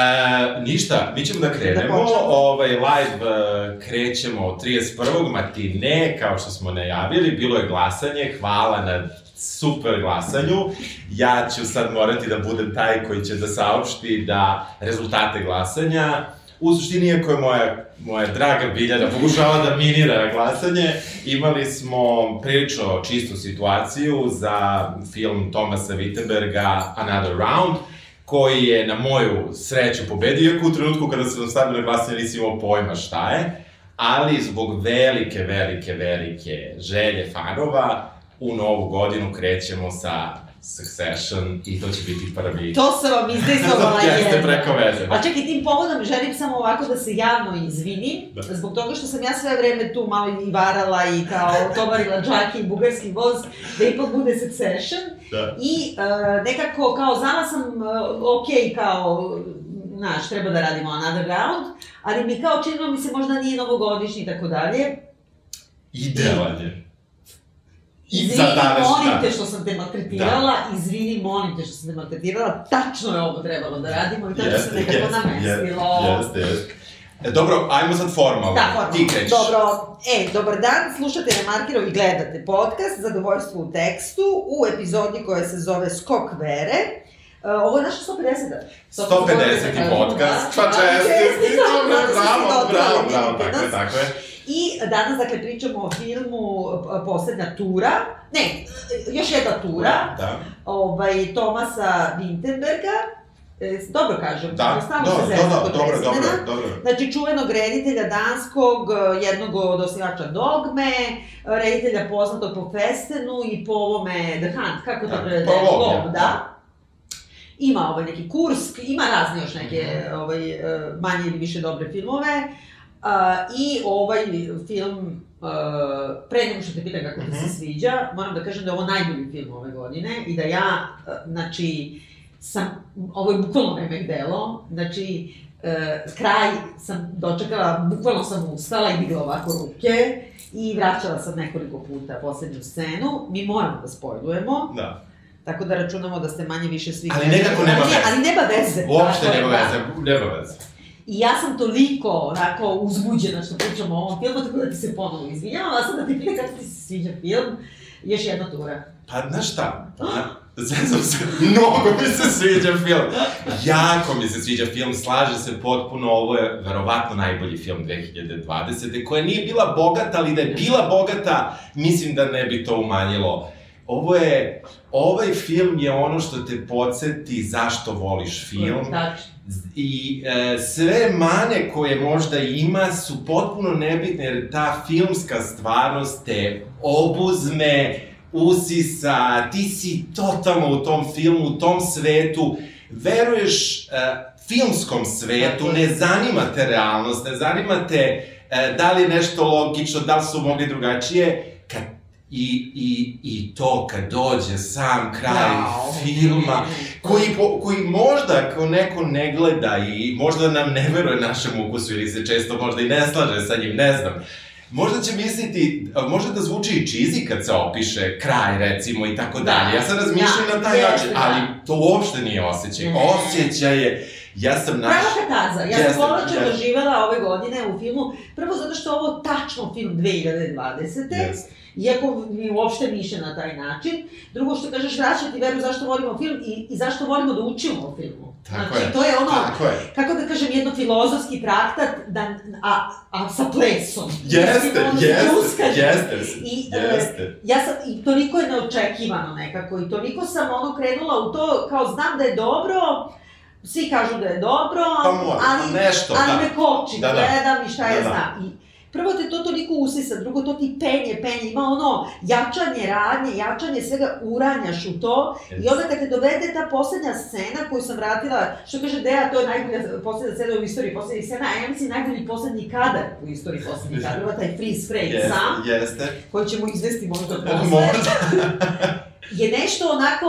E, ništa, mi ćemo da krenemo, Da počnemo. ovaj, live e, krećemo 31. matine, kao što smo najavili, bilo je glasanje, hvala na super glasanju. Ja ću sad morati da budem taj koji će da saopšti da rezultate glasanja, u suštini, iako je moja, moja draga Biljana pokušala da minira glasanje, imali smo prilično čistu situaciju za film Tomasa Wittenberga Another Round, koji je na moju sreću pobedio, iako u trenutku kada sam stavio na glasanje nisi imao pojma šta je, ali zbog velike, velike, velike želje fanova, u novu godinu krećemo sa Succession i to će biti prvi... To sam vam izdejstvovala Jeste jedno. preko veze, da. A čekaj, tim povodom želim samo ovako da se javno izvinim, Da. zbog toga što sam ja sve vreme tu malo i varala i kao tovarila džaki i bugarski voz, da ipak bude succession. Da. I e, nekako, kao znala sam, e, ok, kao, znaš, treba da radimo another round, ali mi kao činilo mi se možda nije novogodišnji i tako dalje. Idealan je. Izvini, za molim da. te što sam te maltretirala, izvini, molim te što sam te maltretirala, tačno je ovo trebalo da radimo i tačno se nekako namestilo. Jeste, jeste. E, dobro, ajmo sad formalno. Da, formalno. Ti krećeš. Dobro, e, dobar dan, slušate Remarkirov i gledate podcast Zadovoljstvo u tekstu u epizodi koja se zove Skok vere. Uh, ovo je naša 150. 150. podcast, pa česti, dobro, bravo, bravo, bravo, tako je, tako je. Danas, dakle, pričamo o filmu Poslednja tura, ne, još jedna tura, Da, ovaj, Tomasa Winterberga, e, dobro kažem, da, dobro, se dobro, kod dobro, dobro, dobro. Znači, čuvenog reditelja danskog, eh, jednog od osnivača Dogme, eh, reditelja poznatog po Festenu i po ovome The Hunt, kako to Da, prevede? po Lov, Lov, da. Ima ovaj neki Kursk, ima razne još neke Mhm. ovaj, manje ili više dobre filmove. A, I ovaj film, uh, pre nego što te pitam kako ti se Mhm. sviđa, moram da kažem da je ovo najbolji film ove godine i da ja, eh, znači, sam, ovo je bukvalno remek delo, znači, e, kraj sam dočekala, bukvalno sam ustala i digla ovako ruke i vraćala sam nekoliko puta poslednju scenu. Mi moramo da spojlujemo, Da. tako da računamo da ste manje više svi... Ali nekako nema veze. Ali nema veze. Uopšte nema da. veze, nema veze. I ja sam toliko onako uzbuđena što pričamo o ovom filmu, tako da ti se ponovo izvinjavam, a sad da ti pitam kako ti se sviđa film, još jedna tura. Pa, znaš šta? Zezam se, mnogo mi se sviđa film. Jako mi se sviđa film, slaže se potpuno, ovo je verovatno najbolji film 2020. koja nije bila bogata, ali da je bila bogata, mislim da ne bi to umanjilo. Ovo je, ovaj film je ono što te podsjeti zašto voliš film. Tačno. I e, sve mane koje možda ima su potpuno nebitne, jer ta filmska stvarnost te obuzme, usisa, ti si totalno u tom filmu, u tom svetu, veruješ e, filmskom svetu, ne zanima te realnost, ne zanima te e, da li je nešto logično, da li su mogli drugačije, I, i, I to kad dođe sam kraj Jao, filma, ne. koji, po, koji možda kao neko ne gleda i možda nam ne veruje našem ukusu ili se često možda i ne slaže sa njim, ne znam. Možda će misliti, a, može da zvuči i cheesy kad se opiše kraj, recimo, i tako Da, dalje. Ja sam razmišljam da, na taj način, da. ali to uopšte nije osjećaj. Osjećaj je, ja sam naš... Prava katarza. Ja Jeste, sam jeste. doživela ove godine u filmu, prvo zato što ovo tačno film 2020. Jeste. Iako mi uopšte niše na taj način. Drugo što kažeš, vraćati veru zašto volimo film i, i zašto volimo da učimo o filmu. Tako znači, je. to je ono, Tako je. kako da kažem, jedno filozofski traktat, da, a, a sa plesom. Jeste, ono, jeste, uskaže. jeste, I, e, jeste. ja sam, i toliko je neočekivano nekako, i toliko sam ono krenula u to, kao znam da je dobro, svi kažu da je dobro, Pa mora, ali, pa nešto, ali da. me koči, Da, da. gledam i šta ja Da, da. znam. I prvo te to toliko usisa, drugo to ti penje, penje, ima ono jačanje radnje, jačanje svega, uranjaš u to i onda kad te dovede ta poslednja scena koju sam vratila, što kaže Deja, to je najbolja poslednja scena u istoriji poslednjih scena, a ja mislim najbolji poslednji kadar u istoriji poslednjih kadrova, taj freeze frame Jeste, sam, jeste. koji ćemo izvesti možda posle Možda. je nešto onako,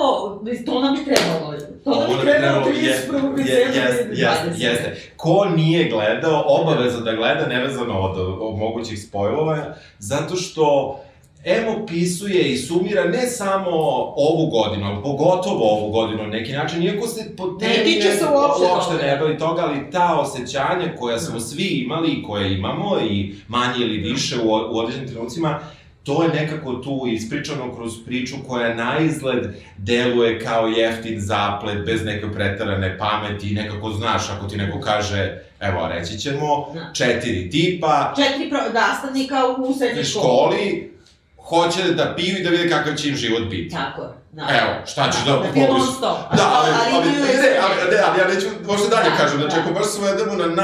to nam je trebalo. To nam je trebalo trebalo, je- 31. je- decembra Jeste, 2020. jeste. Ko nije gledao, obavezno da gleda, nevezano od, od mogućih spojlova, zato što M opisuje i sumira ne samo ovu godinu, ali pogotovo ovu godinu na neki način, iako se po temi Ne tiče se uopšte uopšte ne bavi toga, ali ta osjećanja koja smo svi imali i koje imamo i manje ili više u, u određenim trenucima, to je nekako tu ispričano kroz priču koja na izgled deluje kao jeftin zaplet, bez neke pretarane pameti i nekako znaš, ako ti neko kaže, evo, reći ćemo, Da. četiri tipa, Četiri pro, nastavnika u srednjoj školi. hoće da piju i da vide kakav će im život biti. Tako je. Da. Evo, šta ćeš da Da non stop. Da, ali, ali, ali ne, ali, ne, ali ja neću možda dalje Da, kažem, znači da. ako baš svedemo na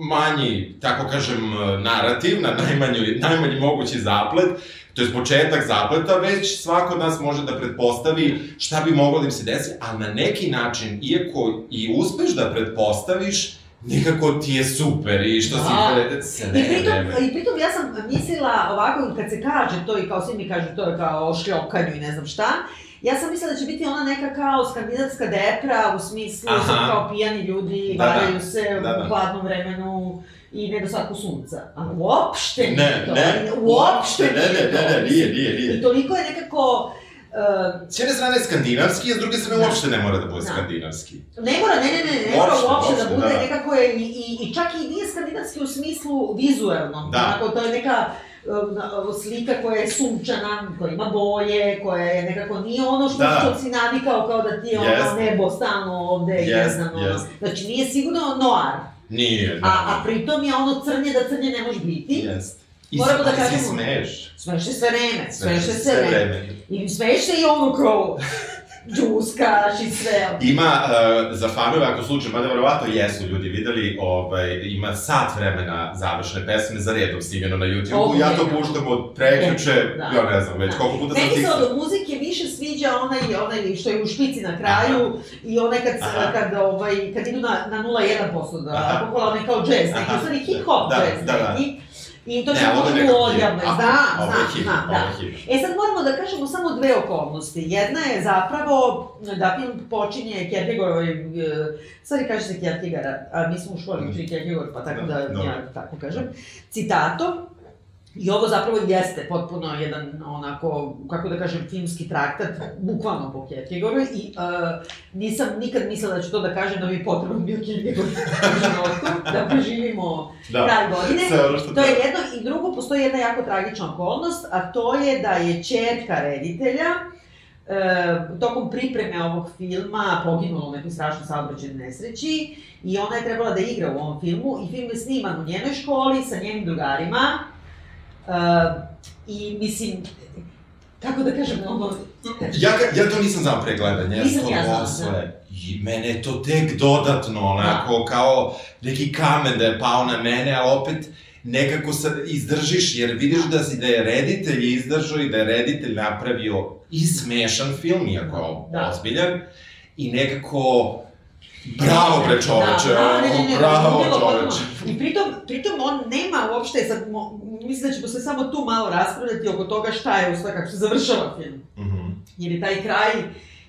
najmanji, tako kažem, narativ, na najmanji, najmanji mogući zaplet, to je početak zapleta, već svako od nas može da pretpostavi šta bi moglo da im se desi, ali na neki način, iako i uspeš da pretpostaviš, nekako ti je super i što si Da. pre- sve I pritom. I pritom ja sam mislila ovako, kad se kaže to i kao svi mi kažu to je kao o šljokanju i ne znam šta, ja sam mislila da će biti ona neka kao skandinavska depra u smislu Aha. sad kao pijani ljudi, Da, da. varaju se Da, da. u hladnom vremenu i nedostatku sunca. A uopšte Ne, nije to. ne, uopšte ne, ne, nije ne, to. ne, nije, nije, nije. I toliko je nekako... Uh, S jedne strane je skandinavski, a s druge strane Da. uopšte ne mora da bude Da. skandinavski. Ne mora, ne, ne, ne, ne mora Uopšte, uopšte da bude, da. nekako je i, i, i čak i nije skandinavski u smislu vizuelnom. Da. Onako, to je neka slika koja je sunčana, koja ima boje, koja je nekako, nije ono što, Da. što si navikao kao da ti je ono Jest. nebo stalno ovde i ne znam, ono. jest. Znači nije sigurno noir, Nije, a, a pritom je ono crnje da crnje ne može biti. Jest. I Moramo da kažemo- smeješ. Smeješ se sve vreme, smeješ se sve vreme. I smeješ se i ono kao džuskaš i sve. Ima, uh, za fanove, ako slučaj, mada verovatno jesu ljudi videli, ovaj, ima sat vremena završene pesme za redom snimljeno na YouTube-u, ja to puštam od prekjuče, Da. ja ne znam, već Da. koliko puta sam Meni se od muzike više sviđa onaj, onaj što je u špici na kraju i onaj kad, Aha. kad, ovaj, kad idu na, na 0,1% da Aha. alkohola, onaj kao jazz neki, Aha. u stvari hip-hop Da, jazz da, da. neki. I to Ne, je možda nekako u znam, hip, znam, ovo da. E sad moramo da kažemo samo dve okolnosti. Jedna je zapravo da film počinje Kierkegaardovim, e, stvari kaže se Kierkegaard, a mi smo u školi učili Kierkegaard, pa tako Da, da, ja tako kažem, citatom. I ovo zapravo jeste potpuno jedan, onako, kako da kažem, filmski traktat, bukvalno po Kierkegaardu i uh, nisam nikad mislila da ću to da kažem da mi je potreban bio u životu, da preživimo Da. kraj godine. Sve To je jedno, i drugo, postoji jedna jako tragična okolnost, a to je da je čerka reditelja e, tokom pripreme ovog filma poginula u nekoj strašnoj saobraćajnoj nesreći i ona je trebala da igra u ovom filmu i film je sniman u njenoj školi sa njenim drugarima e, i mislim, kako da kažem, ono, Ja, ja to nisam znao pre gledanja, ja sam ja znala, posle. I mene je to tek dodatno, onako, kao neki kamen da je pao na mene, ali opet nekako sad izdržiš, jer vidiš da, si, da je reditelj izdržao i da je reditelj napravio i smešan film, iako je Da. ozbiljan, i nekako... Bravo bre čoveče, Da, ne, ne, ne, bravo čoveče. I pritom, pritom on nema uopšte, sad, mo, mislim da ćemo se samo tu malo raspravljati oko toga šta je, u stvari, kako se završava film. Mhm. jer je taj kraj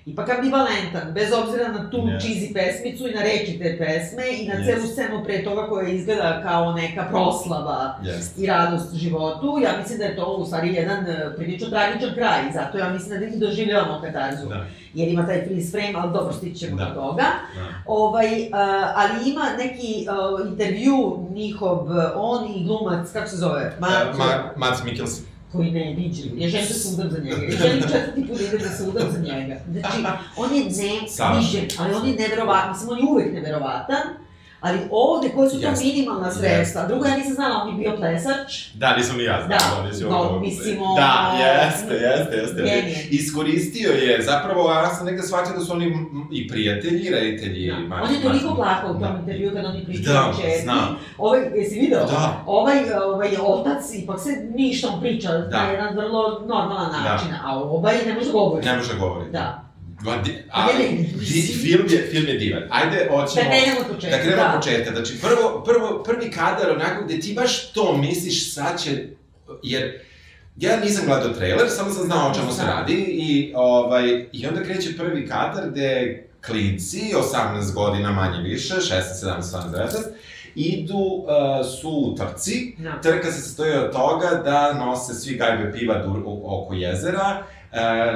ipak ambivalentan, bez obzira na tu Yes. yes. cheesy pesmicu i na reči te pesme i na Yes. celu scenu pre toga koja izgleda kao neka proslava Jest. i radost životu, ja mislim da je to u stvari jedan e, prilično tragičan kraj zato ja mislim da i doživljavamo katarzu. Da. Jer ima taj freeze frame, ali dobro, stići ćemo Da. do toga. Da. Ovaj, uh, ali ima neki uh, intervju njihov, uh, on i glumac, kako se zove? Ma, Ma, Mats Mikkelsen. Koji ne viđem. Ja želim da se udam za njega. Ja želim četvrti put da idem da se udam za njega. Znači, on je ne viđen, ali on je neverovatan. Mislim, on je uvek neverovatan. Ali ovde, koje su to minimalna sredstva? Drugo, ja nisam znala, on je bio plesač. Da, nisam ni ja znao. Da, on je no, ovo- mislim, Da, ono, jeste, jeste, jeste. genije. Iskoristio je, zapravo, ja sam negde shvatio da su oni m, i prijatelji, i reditelji. Da. Mats- On je toliko plakao u tom Da. intervju kada oni pričaju Da, o čerki. znam. Ovaj, jesi video? Da. Ovaj, ovaj otac ipak se ništa on priča Da. na jedan vrlo normalan Da. način, a ovaj ne može da govori. Ne može govoriti. Da. Ma, di, a, Ne, ne, ne. di, film, je, film je divan. Ajde, Da hoćemo... krenemo od početka. Da krenemo od početka. Znači, prvo, prvo, prvi kadar onako gde ti baš to misliš sad će... Jer ja nisam gledao trailer, samo sam znao o čemu se Da. radi i, ovaj, i onda kreće prvi kadar gde klinci, 18 godina manje više, 16, 17, 18, 19, idu, uh, su u trci, Da. trka se sastoji od toga da nose svi gajbe piva du, u, oko jezera,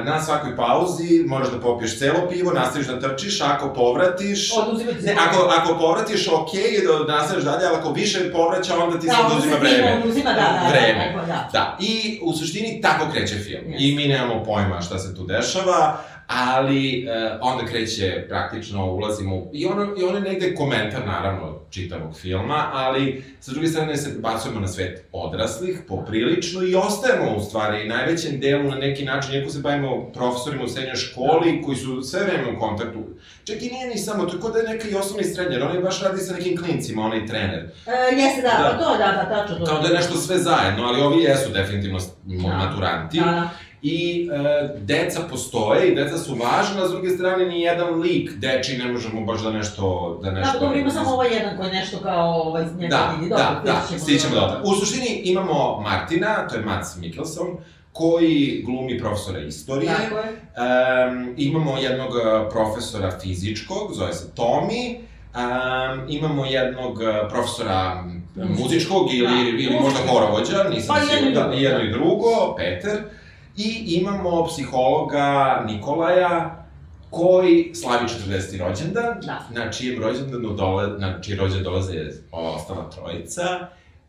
na svakoj pauzi moraš da popiješ celo pivo, nastaviš da trčiš, ako povratiš... Oduzimati Ne, ako, ako povratiš, okej, okay, da nastaviš dalje, ali ako više povraća, onda ti se Da, oduzima se time vreme. Oduzima, da, da, Vreme. Da, da, Da, i u suštini tako kreće film. Yes. I mi nemamo pojma šta se tu dešava, ali e, onda kreće praktično, ulazimo. I ono, I ono je negde komentar, naravno, čitavog filma, ali sa druge strane se bacujemo na svet odraslih, poprilično, i ostajemo u stvari najvećem delu na neki način, iako se bavimo profesorima u srednjoj školi, koji su sve vreme u kontaktu. Čak i nije ni samo, to je kod da je neka i osnovni i srednja, jer on je baš radi sa nekim klincima, onaj trener. E, jeste, da, Da. to, da, da, tačno to. Kao da je nešto sve zajedno, ali ovi jesu definitivno Da. maturanti. Da, da. I e, deca postoje i deca su važna, a s druge strane ni jedan lik deči ne možemo baš da nešto... Da, Da, nešto pa dobro, ima samo ovaj jedan koji je nešto kao ovaj, njega Da, vidi, da, dobro, da, ćemo stićemo do toga. U suštini imamo Martina, to je Mats Mikkelson, koji glumi profesora istorije. Tako je. Um, imamo jednog uh, profesora fizičkog, zove se Tomi. Um, imamo jednog uh, profesora Muzičkog. ili, Da, ili možda horovođa, nisam Pa i jedno i siguran, drugo, i jedno da. I imamo psihologa Nikolaja, koji slavi 40. rođendan, Da. na čijem rođendanu dole, na čiji rođendan dolaze ova ostala trojica,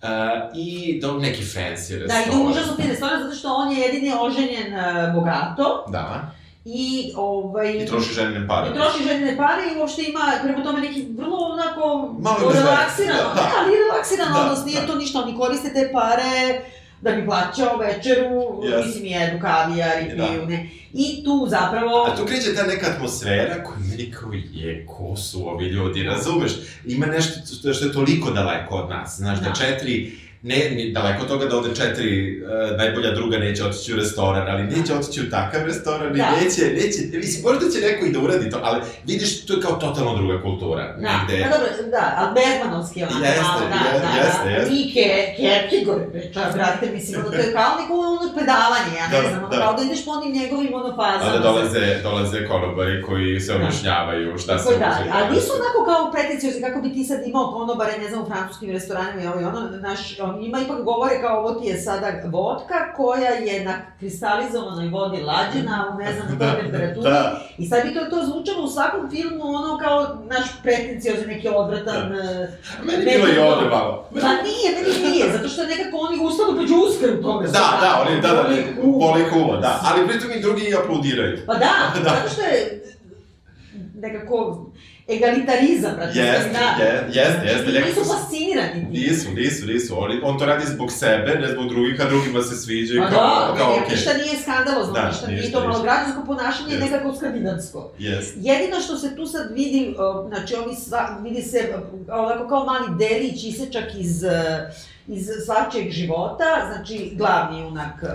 uh, i do neki fancy Da, restoran. i da užasno ti stvarno, zato što on je jedini oženjen uh, bogato Da, i ovaj... i troši ženine pare. I troši ženine pare i uopšte ima prema tome neki vrlo onako Malo relaksirano, da, da. ali relaksiran Da, odnos, nije da. to ništa, oni koriste te pare da bi plaćao večeru, Yes. mislim jedu kavijar i Da. piju, ne. I tu zapravo... A tu kreće ta neka atmosfera koja meni kao je, ko su ovi ljudi, razumeš? Ima nešto što, što je toliko daleko od nas, znaš, da, Da. četiri, ne, ni daleko od toga da ovde četiri uh, najbolja druga neće otići u restoran, ali neće otići u takav restoran i Da. neće, neće, mislim, možda će neko i da uradi to, ali vidiš, to je kao totalno druga kultura, Da, negde. pa dobro, da, ali Bergmanovski onako Jeste, malo, da, je- da, jeste, da, jeste. I ke, Kierkegaard, brate, mislim, ono, to je kao neko ono predavanje, ja ne Da, znam, ono, da. kao da ideš po onim njegovim ono fazama. Onda dolaze, dolaze konobari koji se Da. objašnjavaju šta se da, ali nisu onako kao pretenciozni kako bi ti sad imao konobare, ne znam, u francuskim restoranima i ovo i ono, naš, on ima ipak govore kao ovo ti je sada vodka koja je na kristalizovanoj vodi lađena, u ne znam, Da, temperaturi. da. I sad bi to, to zvučalo u svakom filmu ono kao naš pretenciozni, neki odvratan... e, Meni neki bilo i ovde malo. Pa nije, meni nije, zato što nekako oni ustanu pa džuskaju u tome. Da, da, oni, da, da, boli kuva, da. Ali pritom i drugi i aplaudiraju. Pa da, Da. zato što je nekako egalitarizam, brate, Jeste, je- jeste, jeste, nekako Nisu su- fascinirani. Nisu, nisu, nisu. On, on to radi zbog sebe, ne zbog drugih, a drugima se sviđa i kao, da, kao, okej. ništa nije skandalozno, Da, ništa, nije to ništa. malograđansko ponašanje, je Jeste. nekako skandinavsko. Jeste. Jedino što se tu sad vidi, znači ovi sva, vidi se o, ovako kao mali delić, isečak iz, e, iz svačijeg života, znači glavni junak, e,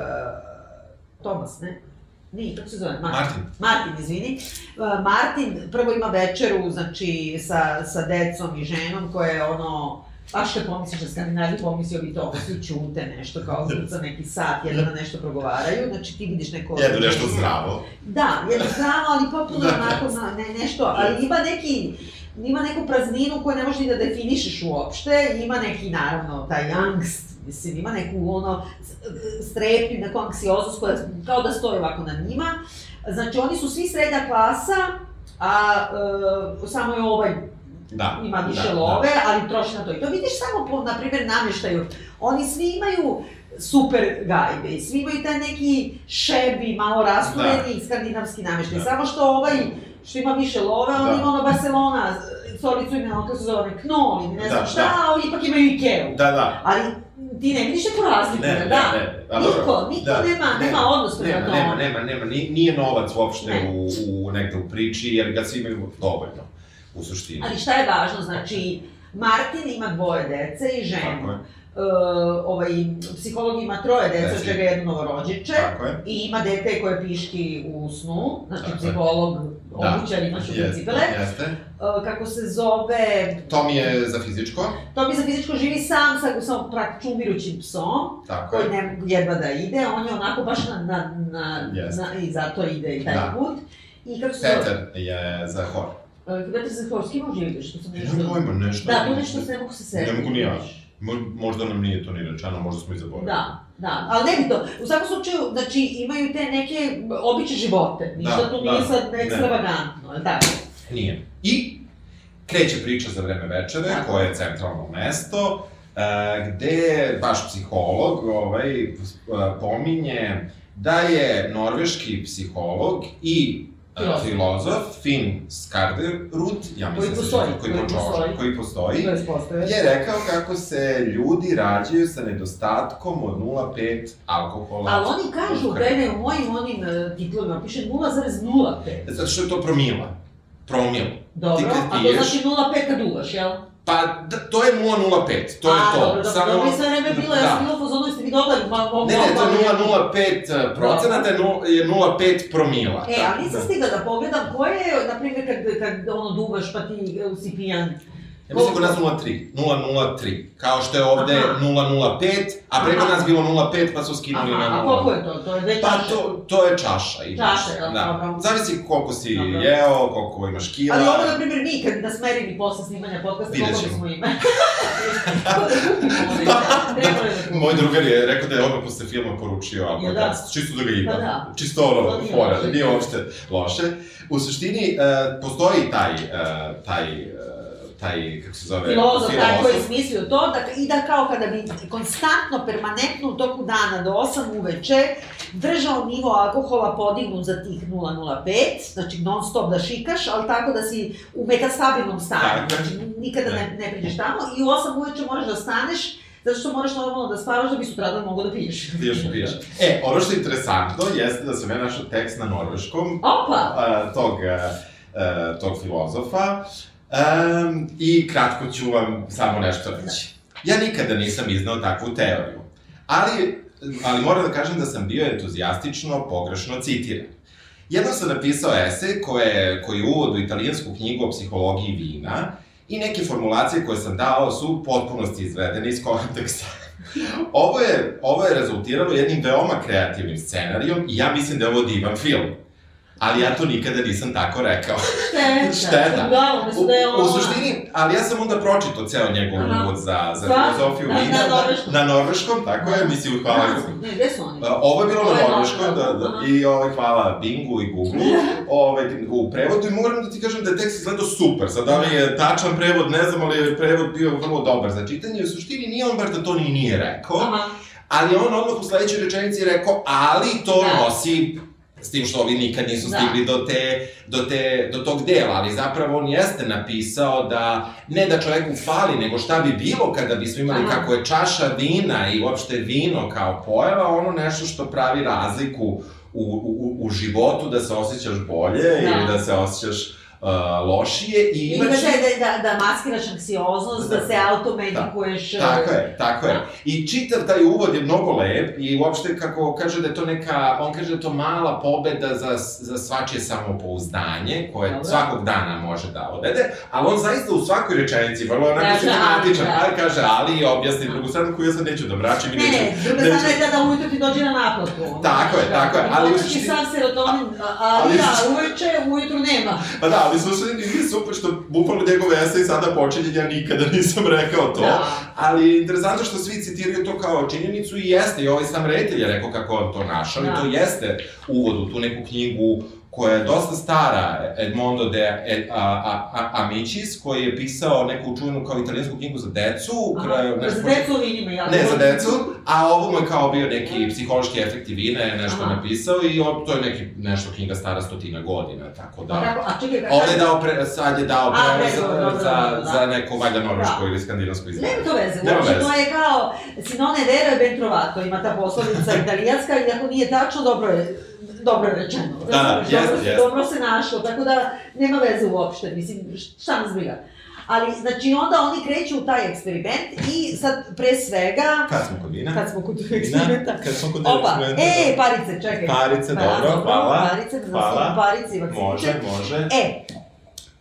Tomas, ne? Nije, kako se zove? Martin. Martin. Martin, izvini. Uh, Martin prvo ima večeru, znači, sa, sa decom i ženom, koja je ono, baš kad pomisliš na Skandinaviju, pomislio bi to, svi čute nešto, kao kuca neki sat, jedan na nešto progovaraju, znači ti vidiš neko... Jedu nešto zdravo. Da, jedno zdravo, ali potpuno Da. onako, na, ne, nešto, ali ima neki, ima neku prazninu koju ne možeš ni da definišeš uopšte, ima neki, naravno, taj angst, mislim, ima neku, ono, strepnju, neku anksioznost koja kao da stoji ovako nad njima. Znači, oni su svi srednja klasa, a e, samo je ovaj Da. ima više da, love, ali troši na to. I to vidiš samo po, na primjer, namještaju. Oni svi imaju super gajbe i svi imaju taj neki šebi, malo rastureni skandinavski namještaj. Da. Samo što ovaj, što ima više love, on Da. ima ono Barcelona, stolicu ima ono kako se zove, Knol ili ne znam Da, šta, da. a ovi ipak imaju Ikeu. Da, da. Ali ti ne vidiš neku razliku, Ne, ne, da? ne. A Niko, niko da, nema, ne, nema odnos prema Nema, tome. nema, nema, nema, ni- nije novac uopšte Ne. u, u negde u priči, jer ga svi imaju dovoljno, u suštini. Ali šta je važno, znači, Martin ima dvoje dece i ženu. Tako je, Uh, ovaj, psiholog ima troje dece, od Deci. čega je jedno novorođiće. tako je. I ima dete koje piški u snu, znači Tako je. psiholog, Da. obućar, imaš u Jeste, cipele. Jeste. Uh, kako se zove, To mi je za fizičko, to bi za fizičko živi sam sa, sa praktično umirućim psom, tako je. koji ne jedva da ide, on je onako baš na, na, na, Jeste. na i zato ide i taj Da. put. I kako se zove, Peter je za hor. Vetar se Horski može igrati, što sam nešto... Nemam pojma, nešto. Da, to nešto se ne mogu se setiti. Ne mogu ni ja. Mo- Možda nam nije to ni rečeno, možda smo i zaboravili. Da, da, ali ne bi to. U svakom slučaju, znači, imaju te neke obične živote. Ništa Da, tu da, nije sad ekstravagantno, je tako? Nije. I kreće priča za vreme večere, Tako. koje je centralno mesto, e, gde baš psiholog ovaj, e, pominje da je norveški psiholog i Filozof. filozof Finn Skarderud, ja Koji mislim da se postoji, koji, koji postoji, koji postoji, To je rekao kako se ljudi rađaju sa nedostatkom od 0,5 alkohola. Ali oni kažu. Bene, u mojim onim uh, titlovima piše 0,05. Zato što je to promila. Promil. Dobro, Ti kad a to znači 0,5 kad uvaš, jel? Pa, d- to je 0,05, to je a, to. dobro, dobro, dobro, sve vreme bilo, ja da. sam bila u fazonu, jeste vi dobili, ma, ma, Ne, ne, to je 0,05 procenata, je nul- je 0,5 promila. E, Tako a nisam da. stigla da pogledam koje je, na primjer, kad, kad ono duvaš pa ti e, si pijan. Ja mislim kod nas 0,3, 0,03, kao što je ovde Aha. 0,05, a preko nas bilo 0,5 pa su skinuli Aha, na a 0. koliko je to? To je dve Pa to, to je čaša. i Čaša, jel? Da. Dobro. Zavisi koliko si Dobro. jeo, koliko imaš kila. Ali ovo, na primjer, mi kad nas merili posle snimanja podcasta, koliko imali? Kako da da. Moj drugar je rekao da je odmah posle filma poručio alkohol, da. čisto da ga ima. Pa da. Čisto ono, fora, nije uopšte loše. U suštini, e, postoji taj, e, taj, e, taj, kako se zove, Filozof, filozof. koji je smislio to, da, i da kao kada bi konstantno, permanentno u toku dana do 8 uveče držao nivo alkohola podignut za tih 0,05, znači non stop da šikaš, ali tako da si u metastabilnom stanju, Tako je. znači nikada ne, ne priđeš tamo i u 8 uveče moraš da staneš, zato što moraš normalno da spavaš da bi sutradan mogao da piješ. Piješ, piješ. E, ono što je interesantno jeste da sam ja našao tekst na norveškom Opa! a, tog, a, tog filozofa um, i kratko ću vam samo nešto reći. Ja nikada nisam iznao takvu teoriju, ali, ali moram da kažem da sam bio entuzijastično pogrešno citiran. Jednom sam napisao esej koje, koji je uvod u italijansku knjigu o psihologiji vina i neke formulacije koje sam dao su u potpunosti izvedene iz konteksta. Ovo je, ovo je rezultiralo jednim veoma kreativnim scenarijom i ja mislim da je ovo divan film. Ali ja to nikada nisam tako rekao. Šteta. Šteta. Da, umesto U, da je u suštini, ali ja sam onda pročitao ceo njegov Aha. uvod za, za Stvarno? filozofiju Na- na vina. norveškom? Na norveškom, tako je, mislim, hvala. Ne, gde su oni? A, Ovo je bilo na norveškom, da, da, i ovaj, hvala Bingu i Google ovaj, u prevodu i moram da ti kažem da je tekst izgledao super. Sad, da li je tačan prevod, ne znam, ali je prevod bio vrlo dobar za čitanje. U suštini nije on baš da to ni nije rekao, Aha. ali on odmah u sledećoj rečenici rekao, ali to Da. nosi s tim što ovi nikad nisu Da. stigli do, te, do, te, do tog dela, ali zapravo on jeste napisao da ne da čoveku fali, nego šta bi bilo kada bismo imali Aha. kako je čaša vina i uopšte vino kao pojava, ono nešto što pravi razliku u, u, u životu, da se osjećaš bolje Da. ili da se osjećaš uh, lošije i Ili ima da, da, da, da maskiraš anksioznost, da, Da. se automedikuješ. Tako je, tako je. I čitav taj uvod je mnogo lep i uopšte kako kaže da je to neka, on kaže da je to mala pobeda za, za svačije samopouzdanje, koje Dobro. svakog dana može da odvede, ali on zaista u svakoj rečenici, vrlo onako Kaže, sistematičan, ali, da. pa kaže ali i objasni drugu stranu koju ja sad neću da mračim i Ne, neću... ne, druga neću- strana je da, da ujutro ti dođe na naplatu. Tako je, tako je, da. ali u Potroši suštini- sav serotonin, a- ali ali- ja uveče, ujutru nema. Pa da, ali slušaj, nije super što bukvalno njegove esej sada počinje, ja nikada nisam rekao to. Da. Ali interesantno što svi citiraju to kao činjenicu i jeste, i ovaj sam reditelj je rekao kako on to našao Da. i to jeste uvod u tu neku knjigu koja je dosta stara, Edmondo de E- a, a, a, Amicis, koji je pisao neku čuvenu kao italijansku knjigu za decu. Aha, kraju- Za decu vinima, jel? Ne, za decu, a ovo mu je kao bio neki psihološki efekti vina, je nešto Aha. napisao i on, to je neki, nešto knjiga stara stotina godina, tako da... A, a čekaj, kako... Ovde je dao pre, sad je dao prevod, za, dobro, za, da. za neko valjda norveško Da. ili skandinavsko izdanje. Nema to veze, Nema uopšte veze. to je kao Sinone Vero e ben trovato, ima ta poslovica italijanska i ako nije tačno, dobro je, dobro rečeno. Da, da, jeste, dobro, jeste. Dobro se našlo, tako da nema veze uopšte, mislim, šta nas briga. Ali, znači, onda oni kreću u taj eksperiment i sad, pre svega, Kad smo kod vina? kad smo kod eksperimenta, kad smo kod Opa, eksperimenta, e, parice, čekaj. Parice, Pa, dobro, hvala. Parice, da Hvala. parice vakcinice. Može, može. E,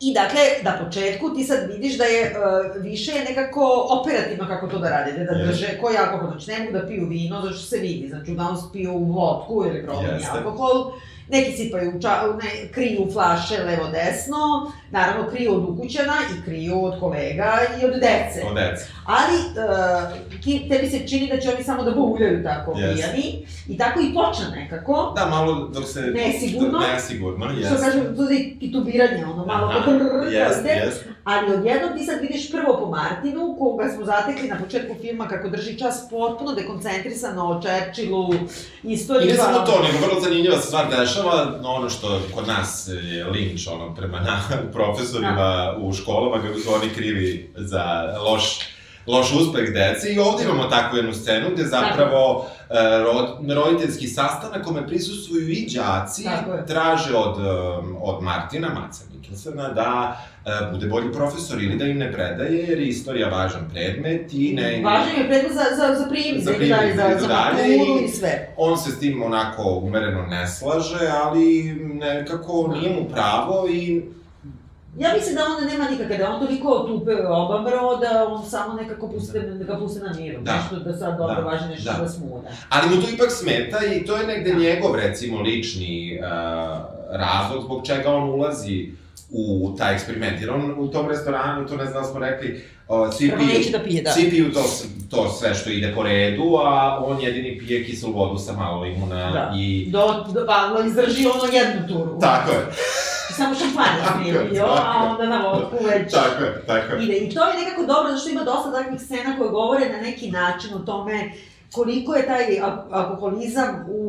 I dakle, na početku ti sad vidiš da je uh, više je nekako operativno kako to da rade, da drže, koji alkohol, znači ne mogu da piju vino, zato što se vidi, znači uglavnom piju vodku ili probani Jeste. alkohol, neki sipaju u ča, ne, kriju flaše levo desno, naravno kriju od ukućana i kriju od kolega i od dece. Od deca. Ali, uh, ti, tebi se čini da će oni samo da bauljaju tako Jeste. pijani, i tako i počne nekako. Da, malo dok se... Nesigurno. Nesigurno, Što jes. kažem, tu je i tubiranje, ono, malo Aha, Jes, jes. Ali odjednom ti sad vidiš prvo po Martinu, koga smo zatekli na početku filma kako drži čas potpuno dekoncentrisan o Churchillu, I istoriju... ne samo to, nego vrlo zanimljiva se stvar dešava, no ono što kod nas je linč, ono, prema na, profesorima u školama, kako su oni krivi za loš loš uspeh deci i ovde imamo takvu jednu scenu gde zapravo e, rod, roditeljski sastanak na kome prisustvuju i đaci traže od, em, od Martina, Maca Mikkelsena, da e, bude bolji profesor ili da im ne predaje, jer je istorija važan predmet i ne... Važan je predmet za, za, za prijem, Za za, dalje, za, idu za dalje i- i sve. On se s tim onako umereno ne slaže, ali nekako nije mu pravo i Ja mislim da on nema nikakve, da on toliko tupe obamro, da on samo nekako puste, da ga puste na miru. Da. Nešto da sad dobro Da. važi nešto Da. da, smuda. Ali mu to ipak smeta i to je negde njegov, recimo, lični uh, razlog zbog čega on ulazi u taj eksperiment. Jer on u tom restoranu, to ne znam da smo rekli, uh, svi Prvo piju, da pije, da. svi piju to, to sve što ide po redu, a on jedini pije kiselu vodu sa malo limuna Da. i... Do, do Pavlo izdrži ono jednu turu. Tako je, Samo šampanje Tako nije bio, a onda na vodku već tako je, tako je. ide. I to je nekako dobro, zato što ima dosta takvih scena koje govore na neki način o tome koliko je taj al- alkoholizam u,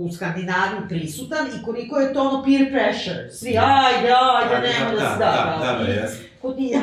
u Skandinaviji prisutan i koliko je to ono peer pressure. Svi, ajde, ajde, nema da se da. Da, da, da, jes. Ko ti ja?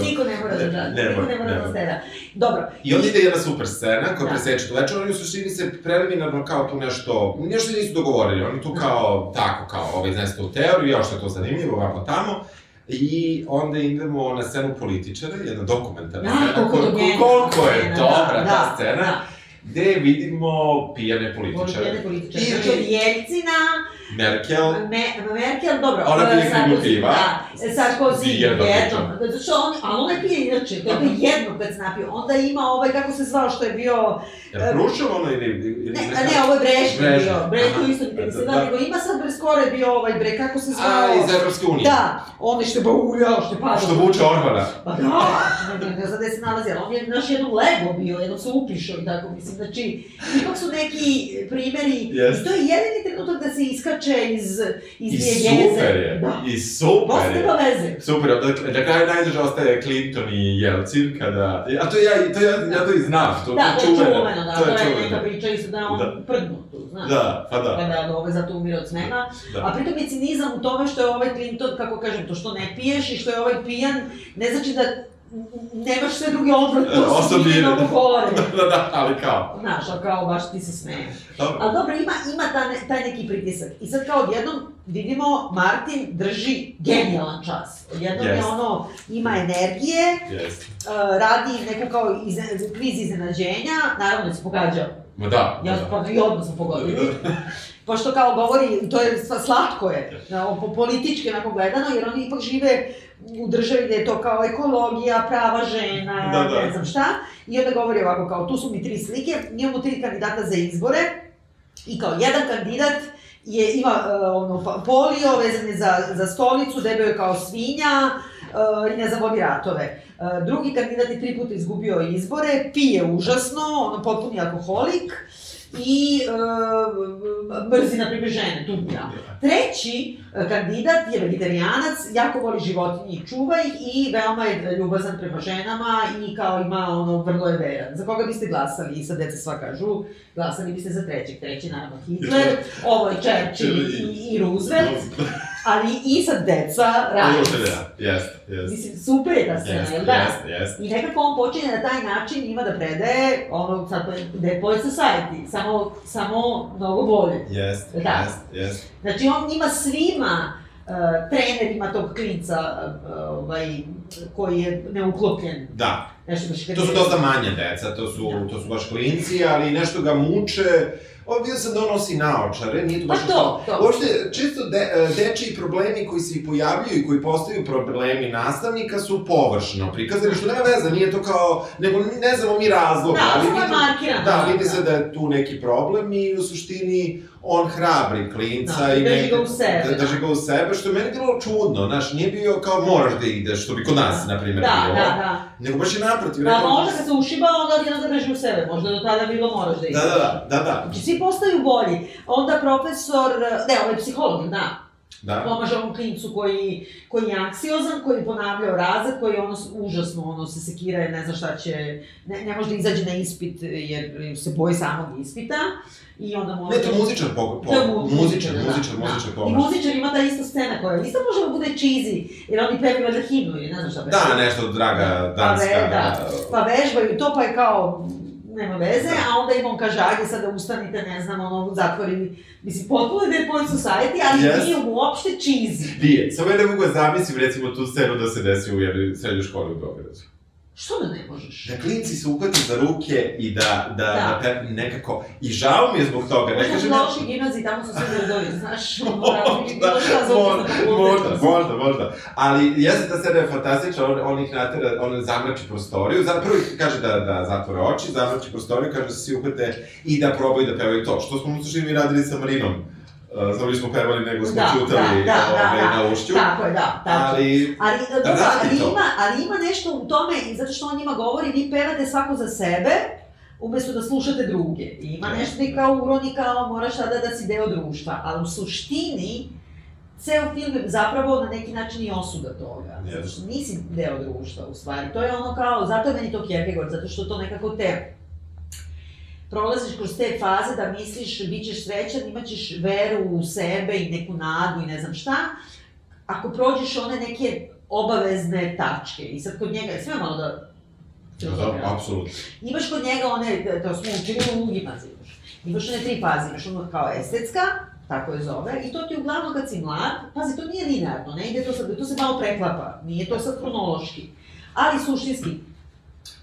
Niko ne mora da da, Ne niko ne mora ne da stera. Dobro. I onda ide jedna super scena koja Da. preseče tu večer, oni u suštini se preliminarno kao tu nešto, nešto nisu dogovorili, oni tu kao, tako kao, ovaj, znaš, tu teoriju, ja što je to zanimljivo, ovako tamo, I onda idemo na scenu političara, jedna dokumentarna Ja, scena, koliko koliko, koliko je scena, dobra da, ta da, scena, da. gde vidimo pijane političare. Političari, političari. Ili- Znači, od Jelcina, Merkel, Me, Merkel, dobro, Ona e, Sarkozy, piva. Da, Sarkozy, Jedno piće. Zato što on, ali on ne pije inače, to je jednom kad se napio. Onda ima ovaj, kako se zvao, što je bio, je li Hruščov ono ili... ili ne, ne, ovo je Brežnjev, bio, Brežnjev aha. isto nikad nisam Da, nego ima sad bre, skoro je bio ovaj bre, kako se zvao? A, iz Evropske unije. Da, on je što je bauljao, što je padao. Što vuče Orbana. Pa da, ne, znam gde se nalazi, ali on je naš jednom Lego bio, jednom se upišao i tako, mislim, znači, ipak su neki primeri, to je jedini trenutak da se iskače iz, iz I dijegeze. super je, Da. i super je. veze. Super, dakle, na kraju najduže ostaje Clinton i Jelcin kada... A to ja, to ja, ja to i znam, to, Da, to je čuveno. čuveno, da, to je neka priča isto da on Da. prdnut tu, znaš. Da, pa Pa da. da, ovaj zato umire od smeha. Da. A pritom je cinizam u tome što je ovaj Clinton, kako kažem, to što ne piješ i što je ovaj pijan, ne znači da nemaš sve druge odvratnosti Osobine. i mnogo gore. da, da, ali kao. Znaš, ali kao baš ti se smeješ. Dobro. Ali dobro, ima, ima ta, ne- taj neki pritisak. I sad kao odjednom vidimo Martin drži genijalan čas. Odjednom je Jest. ono, ima energije, Jeste. uh, radi neku kao izne, kviz iznenađenja, naravno da se pogađao. Ma da, Ja da. pa i odmah smo pogodili. Pošto kao govori, to je slatko je, na, po, politički onako gledano, jer oni ipak žive u državi gde je to kao ekologija, prava žena, Da, da. ne znam šta. I onda govori ovako kao, tu su mi tri slike, imamo tri kandidata za izbore i kao jedan kandidat je, ima uh, ono, polio, vezan je za, za stolicu, debeo je kao svinja uh, i ne znam, vodi ratove. Uh, drugi kandidat je tri puta izgubio izbore, pije užasno, ono, potpuni alkoholik i uh, mrzi, na primjer, žene, tumbira. Treći e, kandidat je vegetarijanac, jako voli životinje i čuva ih i veoma je ljubazan prema ženama i kao ima ono, vrlo je veran. Za koga biste glasali? I sad deca sva kažu, glasali biste za trećeg. Treći, naravno, Hitler, ovo je Churchill i, i Roosevelt, ali i sad deca radi. Da, jeste, jeste. Mislim, super je ta scena, Jeste, jel da? jeste, jeste. I nekako on počinje na taj način njima da predaje ono, sad to je Dead Boy Society, samo, samo mnogo bolje. Jeste, Da. jeste, jeste. Znači on njima svima, uh, trenerima tog klinca, uh, ovaj, koji je neuklopljen, Da, nešto baš kad to su dosta manje deca, to su, Da. to su baš klinci, ali nešto ga muče, Ovo vidio sam da on nosi naočare, nije to Pa baš to, nešto- to. Uopšte, čisto de, e, dečiji problemi koji se i pojavljuju i koji postaju problemi nastavnika su površno prikazani, što nema veze, nije to kao, nego ne znamo mi razlog. Da, ali je vidi-. Da, vidi se da je tu neki problem i u suštini on hrabri klinca Da, i drži ga u sebe, Da, drži ga u sebe, što je meni bilo čudno, znaš, nije bio kao moraš da ideš, što bi kod nas, na primjer, Da, bilo. da, da. Nego baš je naprotiv. Da, rekao- možda kad se ušiba, onda odjedno da drži u sebe. Možda do tada bilo moraš da ideš. Da, da, da, da, da, Znači, svi postaju bolji. Onda profesor, ne, ovaj psiholog, da, da. pomaže ovom klincu koji, koji je anksiozan, koji je ponavljao razred, koji ono užasno ono, se sekira jer ne zna šta će, ne, ne može da izađe na ispit jer se boji samog ispita. I onda mu... Ne, to je muzičar po, po, To je muzičar, da, muzičar, da. muzičar I pomaže. muzičar ima ta ista scena koja isto može da bude cheesy, jer oni pevaju valjda himnu ili ne znam šta pevaju. Da, nešto draga danska. Pa ve- da. Pa vežbaju to, pa je kao, nema veze, Da. a onda im on kaže, ajde sad da ustanite, ne znam, ono, zatvori, mislim, potpuno je Dead Society, ali Yes. nije uopšte cheesy. Nije, samo ja ne mogu da zamislim recimo tu scenu da se desi u jednoj srednjoj školi u Beogradu. Što da ne možeš? Da klinci se uhvate za ruke i da, da, Da. da. pe, nekako, i žao mi je zbog toga, ne Možda kažem u ja... lošoj gimnaziji, tamo su sve nerdovi, znaš, Možda, možda, možda, možda, možda. Ali jeste ta scena je fantastična, on, on ih natera, on zamrači prostoriju, za, prvo ih kaže da, da zatvore oči, zamrači prostoriju, kaže da se svi uhvate i da probaju da pevaju to. Što smo u suštini mi radili sa Marinom. Uh, samo nismo pevali, nego smo Da, čutali da, da, ovaj, da, da. na ušću. Tako je, da, tako. Ali, Ali, dobro, radi ali, ima, ali ima nešto u tome, i zato što on njima govori, vi pevate svako za sebe, umesto da slušate druge. I ima Da. nešto i kao uroni, kao moraš sada da si deo društva. Ali u suštini, ceo film je zapravo na neki način i osuda toga. Zato što nisi deo društva, u stvari. To je ono kao, zato je meni to Kierkegaard, zato što to nekako te prolaziš kroz te faze da misliš bit ćeš srećan, imat ćeš veru u sebe i neku nadu i ne znam šta, ako prođeš one neke obavezne tačke. I sad kod njega, sve malo da... da, apsolutno. Imaš kod njega one, to smo učili u gimnaziji još. Imaš one tri faze, imaš ono kao estetska, tako je zove, i to ti uglavnom kad si mlad, pazi, to nije linearno, ne ide to sad, to se malo preklapa, nije to sad kronološki, ali suštinski,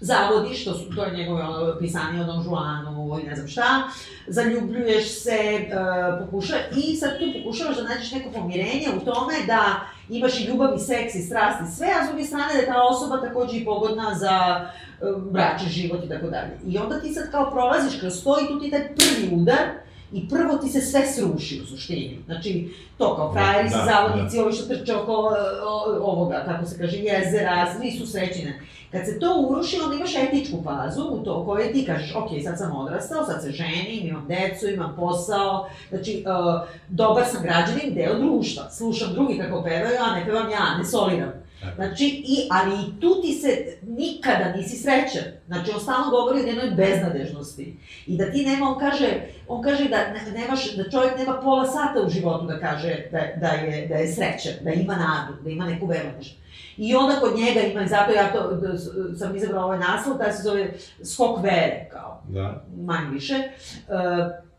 zavodiš, to, su, to je njegove ono, pisanje o Don Juanu i ne znam šta, zaljubljuješ se, uh, pokuša, i sad tu pokušavaš da nađeš neko pomirenje u tome da imaš i ljubav i seks i strast i sve, a s druge strane da je ta osoba takođe i pogodna za um, bračni život i tako dalje. I onda ti sad kao prolaziš kroz to i tu ti taj prvi udar i prvo ti se sve sruši u suštini. Znači, to kao frajeri Da, da, zavodnici, ovi što trče oko o, ovoga, kako se kaže, jezera, svi su srećine. Kad se to uruši, onda imaš etičku fazu u to, u kojoj ti kažeš, ok, sad sam odrastao, sad se ženim, imam decu, imam posao, znači, uh, dobar sam građanin, deo društva, slušam drugi kako pevaju, a ne pevam ja, ne soliram. Znači, i, ali i tu ti se nikada nisi srećan. Znači, on stalno govori o jednoj beznadežnosti. I da ti nema, on kaže, on kaže da ne, nemaš, da čovjek nema pola sata u životu da kaže da, da, je, da je srećan, da ima nadu, da ima neku veru nešto. I onda kod njega ima, i zato ja to, da, sam izabrala ovaj naslov, da se zove skok vere, kao, Da. manje više. E,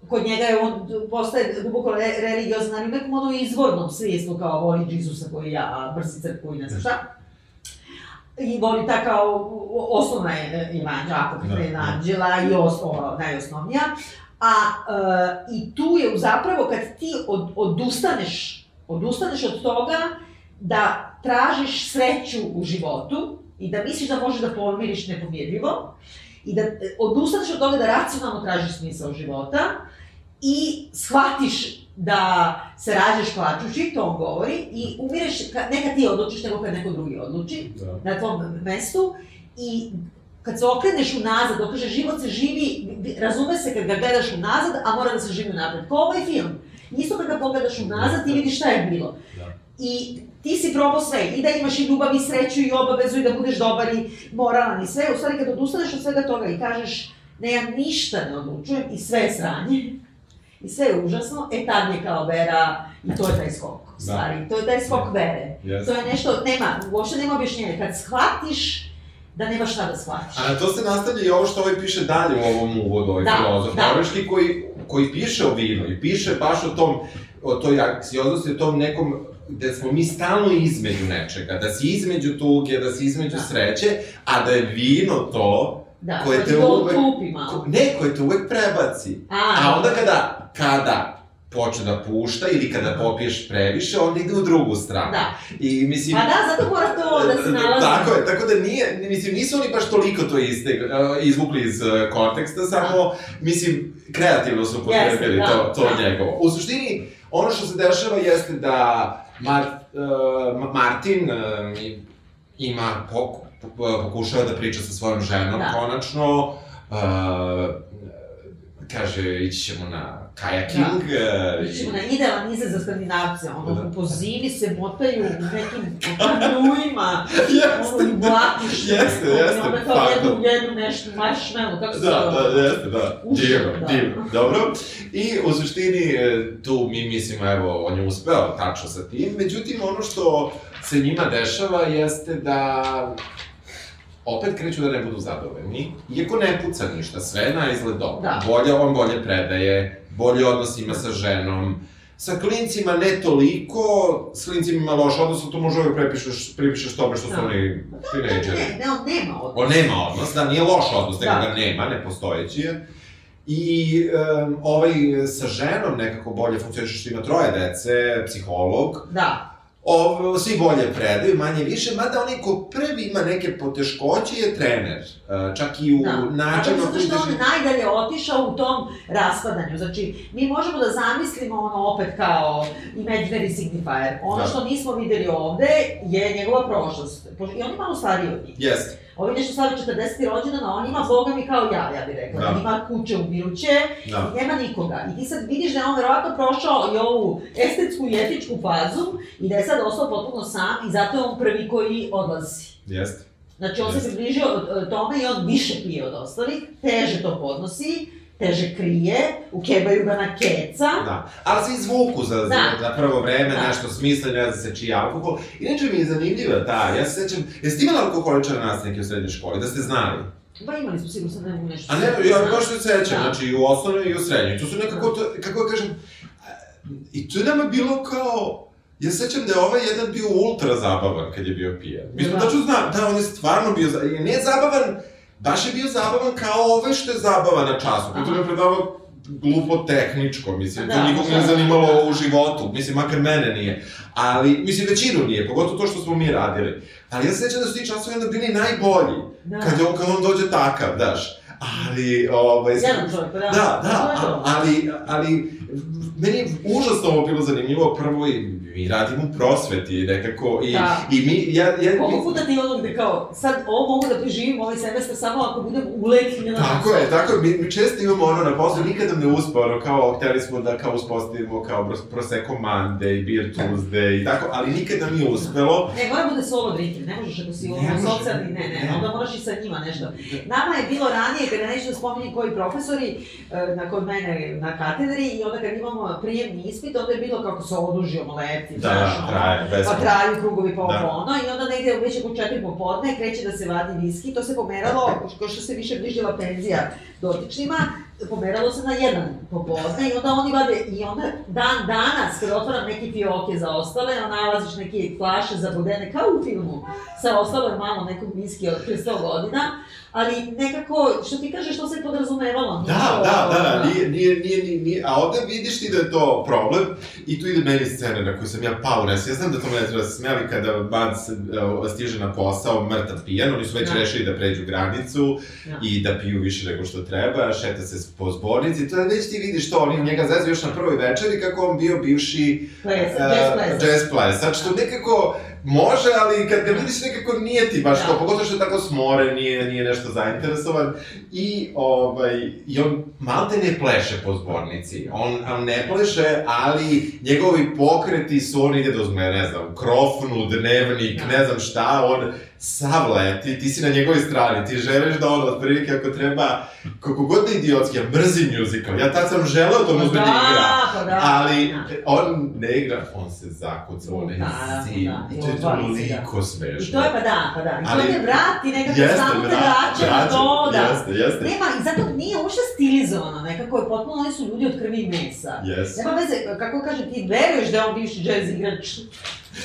kod njega je on postaje duboko re, religiozan, ali u nekom ono izvornom smislu, kao voli Isusa koji ja, mrsi crkvu i ne znam šta. I voli ta kao osnovna je e, evanđela, apokrifna Da, da. i os, o, najosnovnija. A e, i tu je zapravo kad ti od, odustaneš, odustaneš od toga da tražiš sreću u životu i da misliš da možeš da pomiriš nepomirljivo i da e, odustaneš od toga da racionalno tražiš smisao života i shvatiš da se rađaš plačući, to on govori, i umireš, ka, ne kad ti odlučiš, nego kad neko drugi odluči Da. na tvom mestu i kad se okreneš unazad, dok kaže život se živi, razume se kad ga gledaš unazad, a mora da se živi unapred. Ko ovaj film. Isto kad ga pogledaš unazad, ti vidiš šta je bilo. Da. I ti si probao sve, i da imaš i ljubav, i sreću, i obavezu, i da budeš dobar, i moralan, i sve. U stvari, kad odustaneš od svega toga i kažeš, ne, ja ništa ne odlučujem, i sve je sranje, i sve je užasno, e tad je kao vera, i to je taj skok, u Da. stvari. To je taj skok vere. Yes. To je nešto, nema, uopšte nema objašnjenja. Kad shvatiš da nema šta da shvatiš. A na to se nastavlja i ovo što ovaj piše dalje u ovom uvodu, ovaj Da, filozof da. norveški, koji, koji piše o vinu i piše baš o tom, o toj anksioznosti, o tom nekom gde smo mi stalno između nečega, da si između tuge, da si između Da. sreće, a da je vino to Da, koje ko te to uvek- ko- ne, koje te uvek prebaci. A, A onda kada, kada počne da pušta ili kada popiješ previše, onda ide u drugu stranu. Da. I mislim... Pa da, zato mora to da se nalazi. Tako je, tako da nije, mislim, nisu oni baš toliko to iste, uh, izvukli iz uh, konteksta, samo, mislim, kreativno su upotrebili Jeste, da, to, to da. njegovo. U suštini, ono što se dešava jeste da Mar, uh, Martin uh, ima, poku, po- pokušava da priča sa svojom ženom, Da. konačno, uh, kaže, ići ćemo na kajaking, da. Ićemo na idealan izlet za skandinavce, ono, Da. po zimi se motaju u nekim kamnujima, Jeste. ono, i blatiš. Jeste, jeste, I onda kao jednu, jednu nešto, marshmallow, kako se Da, zove? da, jeste, da. Divno, da. divno. Dobro. I u suštini e, tu mi mislimo, evo, on je uspeo tačno sa tim. Međutim, ono što se njima dešava jeste da opet kreću da ne budu zadovoljni, iako ne puca ništa, sve je na izgled dobro. Da. Bolje on bolje predaje, bolji odnos ima sa ženom, sa klincima ne toliko, s klincima ima loš odnos, to može uvek prepišeš, pripišeš tome što su Da. oni tinejdžeri. Ne, ne, on nema odnos. On nema odnos, da, nije loš odnos, nego Da. ga nema, nepostojeći je. I um, ovaj sa ženom nekako bolje funkcioniše što ima troje dece, psiholog. Da, Ovo, svi bolje predaju, manje više, mada onaj ko prvi ima neke poteškoće je trener. Uh, čak i u da. načinu... Zato što on najdalje otišao u tom raspadanju. Znači, mi možemo da zamislimo ono opet kao imaginary signifier. Ono Da. što nismo videli ovde je njegova prošlost. I on je malo stariji od njih. Jeste, Ovi nešto slavi 40. rođendan, a on ima boga mi kao ja, ja bih rekla. Da. Ima kuće ubiruće da. i nema nikoga. I ti sad vidiš da je on verovatno prošao i ovu estetsku i etičku fazu i da je sad ostao potpuno sam i zato je on prvi koji odlazi. Jeste. Znači, on se približio e, tome i on više pije od ostalih, teže to podnosi, teže krije, ukebaju ga na keca. Da, ali se izvuku za, za, Da. za prvo vreme, Da. nešto smisle, ne zna se čiji alkohol. Inače mi je zanimljiva ta, ja se sećam, jeste imali alkoholičara nastavnike u srednjoj školi, da ste znali? Pa imali smo sigurno sad ne mogu nešto... A ne, ja baš se sećam, Da. znači i u osnovnoj i u srednjoj. To su nekako, to, kako da kažem, i to je nama bilo kao, Ja se sećam da je ovaj jedan bio ultra zabavan kad je bio pijan. Mi smo Da. tačno znali, da, on je stvarno bio, za- nije zabavan, baš je bio zabavan kao ovaj što je zabavan na času. Pritom je predavao glupo tehničko, mislim, to Da, nikog da, nije da, zanimalo u životu, mislim, makar mene nije. Ali, mislim, većinu nije, pogotovo to što smo mi radili. Ali ja se sećam da su ti časovi onda bili najbolji, Da. kad, on, kad on dođe takav, daš. Ali, ovaj... Jedan čovjek, da. Da, da, To to. a- ali, ali, meni je užasno ovo bilo zanimljivo, prvo i mi radimo u prosveti nekako i, Da. i mi, ja, ja, Koliko puta ti ono gde kao, sad ovo mogu da preživim ovaj semestar samo ako budem uletljena. Tako je, tako je, mi, mi često imamo ono na poslu, nikada ne uspe, ono kao, hteli smo da kao uspostavimo kao pros- Prosecco Monday, Beer Tuesday i tako, ali nikada nije uspelo. Ne, mora bude solo drinking, ne možeš ako si ono socijalni, ne, ne, Ne. onda moraš i sa njima nešto. Nama je bilo ranije, kada neću da spominjem koji profesori, e, na kod mene na katedri, i onda kad imamo prijemni ispit, onda je bilo kako se odužio leti, Da, znaš, traje, pa traju krugovi pa Da. ono, i onda negde već oko četiri popodne kreće da se vadi viski, to se pomeralo, ko što se više bližila penzija dotičnima, pomeralo se na jedan popodne i onda oni vade, i onda dan danas, kada otvaram neke fioke za ostale, onda nalaziš neke flaše zabodene, kao u filmu, sa ostalo je malo nekog viski od pre 100 godina, ali nekako, što ti kažeš, to se podrazumevalo. Da, nije to, da, da, ono, nije, nije, nije, nije, nije, a ovde vidiš ti da je to problem i tu ide meni scena na koju sam ja pao nes. Ja znam da to me ne treba da se smeli kada uh, stiže na posao mrtav pijan, oni su već Da. rešili da pređu granicu Da. i da piju više nego što treba, šeta se po zbornici, to je već ti vidiš to, oni njega zezu još na prvoj večeri kako on bio bivši Ples, uh, jazz ples. jazz plesač, što nekako može, ali kad ga vidiš nekako nije ti baš Da. to, pogotovo što je tako smoren, nije, nije nešto zainteresovan. I, ovaj, i on malte ne pleše po zbornici, on, on ne pleše, ali njegovi pokreti su, on ide da uzme, ne znam, krofnu, dnevnik, Da. ne znam šta, on sav leti, ti si na njegovoj strani, ti želiš da on, otprilike, ako treba, koliko god da idiotski, ja mrzim musical, ja tad sam želeo da mu da. igra, Da, da. Ali Da. on ne igra, on se zakuca, on je Da, zim. da, i to je odvali se, da. toliko smešno. I to je pa da, pa da. I to Ali- te vrati, nekako Jeste, samo te vra- vraća na to, da. Jeste, jeste, Nema, i zato nije uopšte stilizovano, nekako je potpuno, oni su ljudi od krvi i mesa. jeste. Nema veze, kako kažem, ti veruješ da je on bivši jazz igrač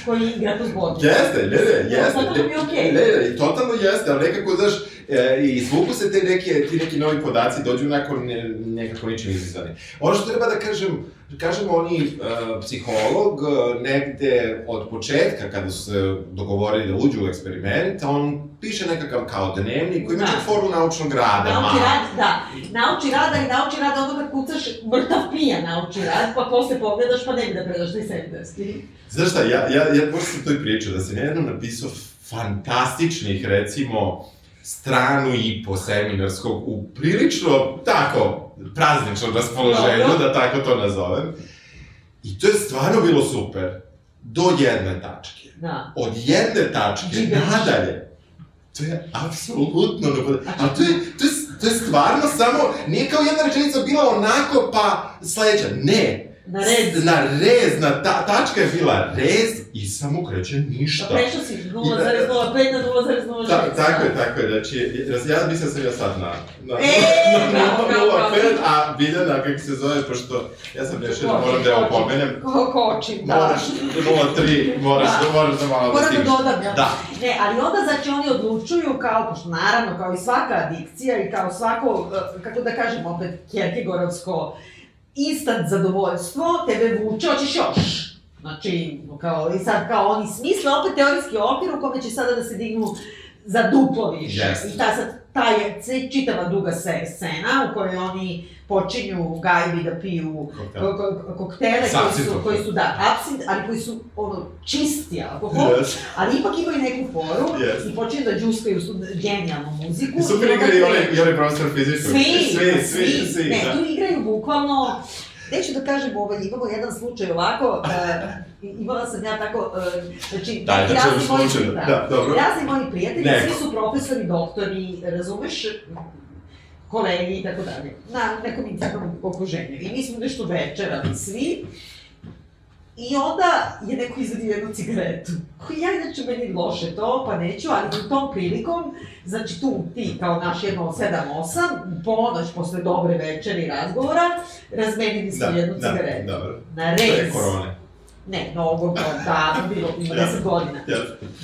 koji igra tu zbornicu. Jeste, ne, ne, jeste. Totalno mi je okej. Ne, ne, i totalno jeste, ali nekako, znaš, E, I izvuku se te neke, ti neki novi podaci, dođu nakon ne, nekako ničim izazvani. Ono što treba da kažem, kažem, oni uh, psiholog uh, negde od početka, kada su se dogovorili da uđu u eksperiment, on piše nekakav kao dnevnik koji ima Da. čak formu naučnog rada. Nauči rad, da. Nauči rad, ali nauči rad ono kad kucaš mrtav pijan nauči rad, pa posle pogledaš pa ne bi da predaš taj seminarski. Znaš šta, ja, ja, ja možda sam to i pričao, da sam ja jednom napisao fantastičnih, recimo, stranu i po seminarskog u prilično, tako, prazničnom raspoloženju, Dobro. da tako to nazovem. I to je stvarno bilo super. Do jedne tačke. Da. Od jedne tačke Džiberiš. nadalje. To je apsolutno A Ali to je, to, je, to je stvarno samo, nije kao jedna rečenica bila onako pa sledeća. Ne, Na red. na rez, na ta, tačka je bila rez i samo kreće ništa. Pa prešao si 0,05 na 0,06. Ta, tako je, tako je, znači, ja mislim da sam ja sad na, na, E, na, bravo. 0,5, a Biljana, kako se zove, pošto ja sam rešio da moram da je opomenem, Ko, kočim, da. moraš, 0,3, moraš, Da. da. moraš da malo da Moram da dodam, jel? Da. Ne, ali onda znači oni odlučuju kao, pošto naravno, kao i svaka adikcija i kao svako, eh, kako da kažem opet, Kierkegaardovsko, instant zadovoljstvo, tebe vuče, hoćeš još. Znači, kao, i sad kao oni smisle opet teorijski okvir u kome će sada da se dignu za duplo više. Jeste. I ta sad, ta je čitava duga se, scena u kojoj oni počinju gajbi da piju Koktel. ko, ko, koktele S koji su, koji su, da, apsint, ali koji su, ono, čisti alkohol, Yes. ali ipak imaju neku foru Yes. i počinju da džuskaju su genijalnu muziku. I super onda igra i onaj, i onaj profesor fizičkog. Svi, svi, svi, svi, Ne, da. tu igraju bukvalno, neću da kažem, ovaj, imamo jedan slučaj ovako, uh, imala sam ja tako, uh, znači, da razni čuješ moji- da, Da, dobro. razni moji prijatelji, Neko. svi su profesori, doktori, razumeš, kolegi i tako dalje, na nekom intimnom okruženju. I mi smo nešto večerali svi, I onda je neko izvadio jednu cigaretu. Koji ja inače meni loše to, pa neću, ali u tom prilikom, znači tu ti kao naš jedno 7-8, u ponoć posle dobre večeri i razgovora, razmenili smo Da, jednu da, cigaretu. dobro. Na To je rez. korone. Ne, mnogo, davno bilo, ima Ja. 10 godina.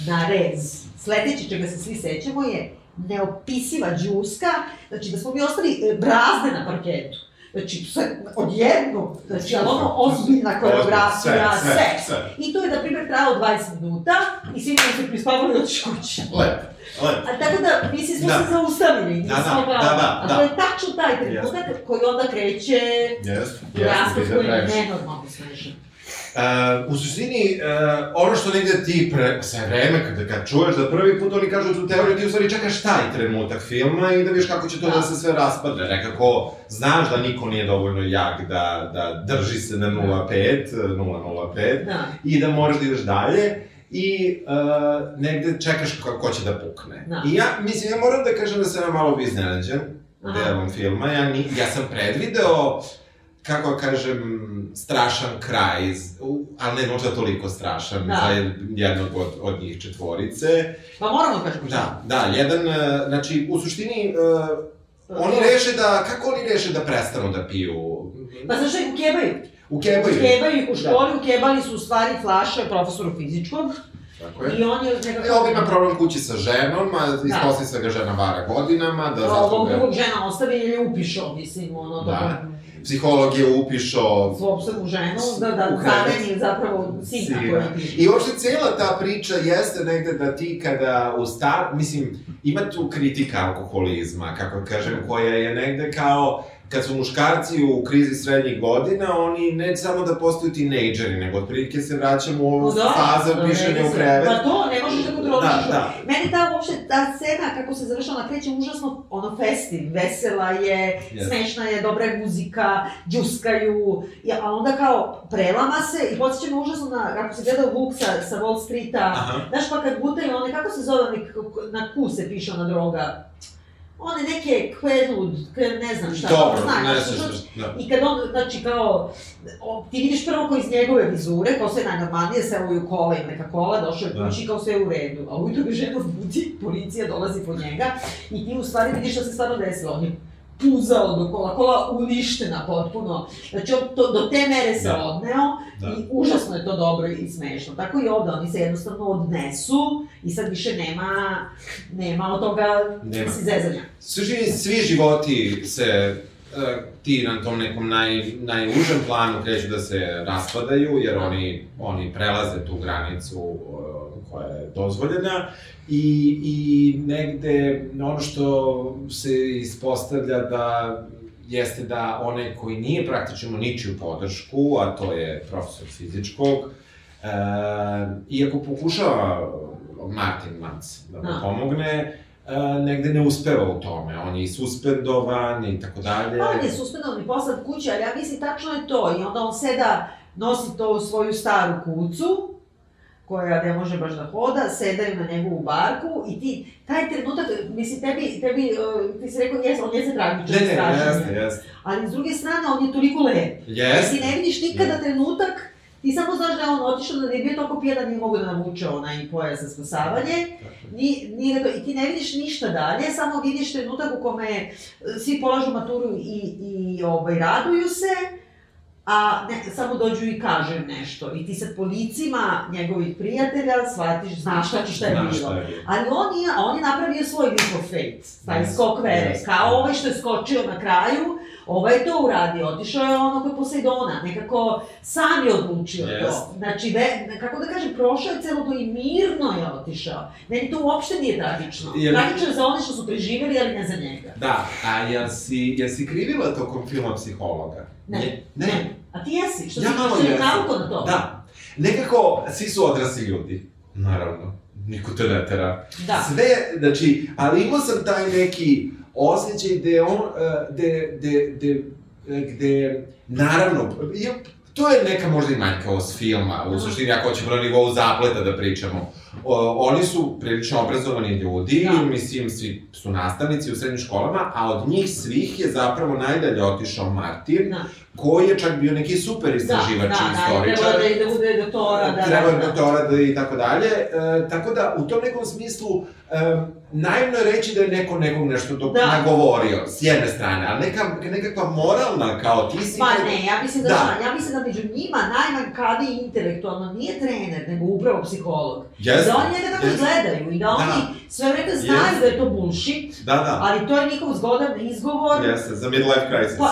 Na rez. Sledeće čega se svi sećamo je neopisiva džuska, znači da smo mi ostali e, brazde na parketu. Znači, sve, odjedno, znači, ali ono ozbiljna koreografija, sve, sve, sve. I to je, na primjer, trajalo 20 minuta i svi smo se prispavali i otišli kući. Lepo, lepo. A tako da, mislim, smo Da. se zaustavili. Da, nismo da, kao- da, da, A da. to je tačno taj trenutak koji onda kreće u rastav jeste, koji je nenormalno smešan. Uh, u suštini, uh, ono što negde ti pre, sve vreme, kada kad čuješ da prvi put oni kažu tu teoriju, ti u stvari čekaš taj trenutak filma i da vidiš kako će to da, Da. se sve raspadne. Nekako, znaš da niko nije dovoljno jak da, da drži se na 0,5, 0,05 Da. i da moraš da ideš dalje i uh, negde čekaš ko, ko će da pukne. Da. I ja, mislim, ja moram da kažem da sam ja malo iznenađen delom filma. Ja, ni, ja sam predvideo kako da kažem, strašan kraj, ali ne možda toliko strašan Da. za jednog od, od njih četvorice. Pa moramo kažemo Da, da, jedan, e, znači, u suštini, uh, oni reše da, kako oni reše da prestanu da piju? Pa znaš ih ukebaju? Ukebaju. Ukebaju u Da. školi, ukebali su u stvari flaše profesoru fizičkog Tako je. i on je E, nekako... ovo ima problem kući sa ženom, a ispostavlja se da ga žena vara godinama, da A zato ovog ga... drugog žena ostavi je upišao, mislim, ono, Da. da. Psiholog je upišao Svopstvenu ženu, da, da zameni zapravo sina ti... I uopšte cijela ta priča jeste negde da ti kada u star... Mislim, ima tu kritika alkoholizma, kako kažem, koja je negde kao kad su muškarci u krizi srednjih godina, oni ne samo da postaju tinejdžeri, nego otprilike se vraćamo u ovu Da, fazu da, pišanja u krevet. Pa to, ne možeš da kontroliš. Da, da. Meni ta uopšte, ta scena kako se završava, ona kreće užasno, ono, festiv, vesela je, Yes. smešna je, dobra je muzika, džuskaju, i, a onda kao prelama se i podsjeća me užasno na, kako se gleda Vuk sa, sa Wall Streeta, Aha. znaš pa kad gutaju one, kako se zove, na Q se piše ona droga, one neke kve- ne znam šta, Dobro, znaš, ne znaš, znaš, da. I kad on, znači kao, o, ti vidiš prvo kao iz njegove vizure, kao sve najnormalnije, je u kola i neka kola, došao je Da. kući kao sve u redu. A ujutro ga žena budi, policija dolazi po njega i ti u stvari vidiš šta se stvarno desilo. On je puzao do kola, kola uništena potpuno. Znači, on to, do te mere se Da. odneo Da. i užasno je to dobro i smešno. Tako i ovde, oni se jednostavno odnesu i sad više nema, nema od toga Nema. mislim, zezanja. Svi, svi životi se e, ti na tom nekom naj, najužem planu kreću da se raspadaju, jer oni, oni prelaze tu granicu e, koja je dozvoljena i, i negde ono što se ispostavlja da jeste da onaj koji nije praktično ničiju podršku, a to je profesor fizičkog, e, iako pokušava Martin Mans da mu pomogne, e, negde ne uspeva u tome. On je i suspendovan i tako dalje. Pa on je suspendovan i poslat kuće, ali ja mislim tačno je to. I onda on seda, nosi to u svoju staru kucu, koja ne može baš da hoda, sedaju na njegovu barku i ti, taj trenutak, mislim, tebi, tebi, uh, ti si rekao, jes, on jeste tragičan, Ne, ne, strašan je. jeste, jeste. Ali s druge strane, on je toliko lep. Jeste. Ti ne vidiš nikada trenutak, ti samo znaš da je on otišao, da je bio toliko pijan da nije mogo da navuče onaj pojas za spasavanje. Ni, ni, ga to- I ti ne vidiš ništa dalje, samo vidiš trenutak u kome e, svi polažu maturu i, i ovaj, raduju se, a ne, samo dođu i kažu im nešto. I ti sad po licima njegovih prijatelja shvatiš, znaš tačno šta je Znaš bilo. šta je. Ali on je, on je napravio svoj leap of faith, taj Yes, skok vere. yes. Kao ovaj što je skočio na kraju, ovaj je to uradio, otišao je ono kod Poseidona, nekako sam je odlučio Yes. to. Znači, ve, kako da kažem, prošao je celo to i mirno je otišao. Meni to uopšte nije tragično. Jer- Tragično je za one što su preživeli, ali ne za njega. Da, a jel si, jel si krivila tokom filma psihologa? Ne. Ne. ne. A ti jesi, što Ja si jesam. nauko na to. Da. Nekako, svi su odrasli ljudi. Naravno. Niko te ne tera. Da. Sve, znači, ali imao sam taj neki osjećaj gde on, e, gde, gde, gde, e, gde, naravno, to je neka možda i manjkavost filma, u suštini ako ćemo na nivou zapleta da pričamo. O, oni su prilično obrazovani ljudi, Da. mislim, svi su nastavnici u srednjim školama, a od njih svih je zapravo najdalje otišao Martin, Da. koji je čak bio neki super Da, istraživač da, i da, istoričar. treba da, i da bude doktora, da, treba da, da. doktorat i tako dalje. E, tako da, u tom nekom smislu, e, naivno je reći da je neko nekog nešto do, Da. nagovorio, s jedne strane, ali neka, nekakva moralna, kao ti si... Pa ne, ja mislim da, Da. ja mislim da među njima najmanjkaviji intelektualno nije trener, nego upravo psiholog. Jeste, da oni njega tako jeste. gledaju i da oni Da. sve vreme znaju Jeste. da je to bullshit, Da, da, ali to je njihov zgodan izgovor. jeste, za midlife crisis. Pa,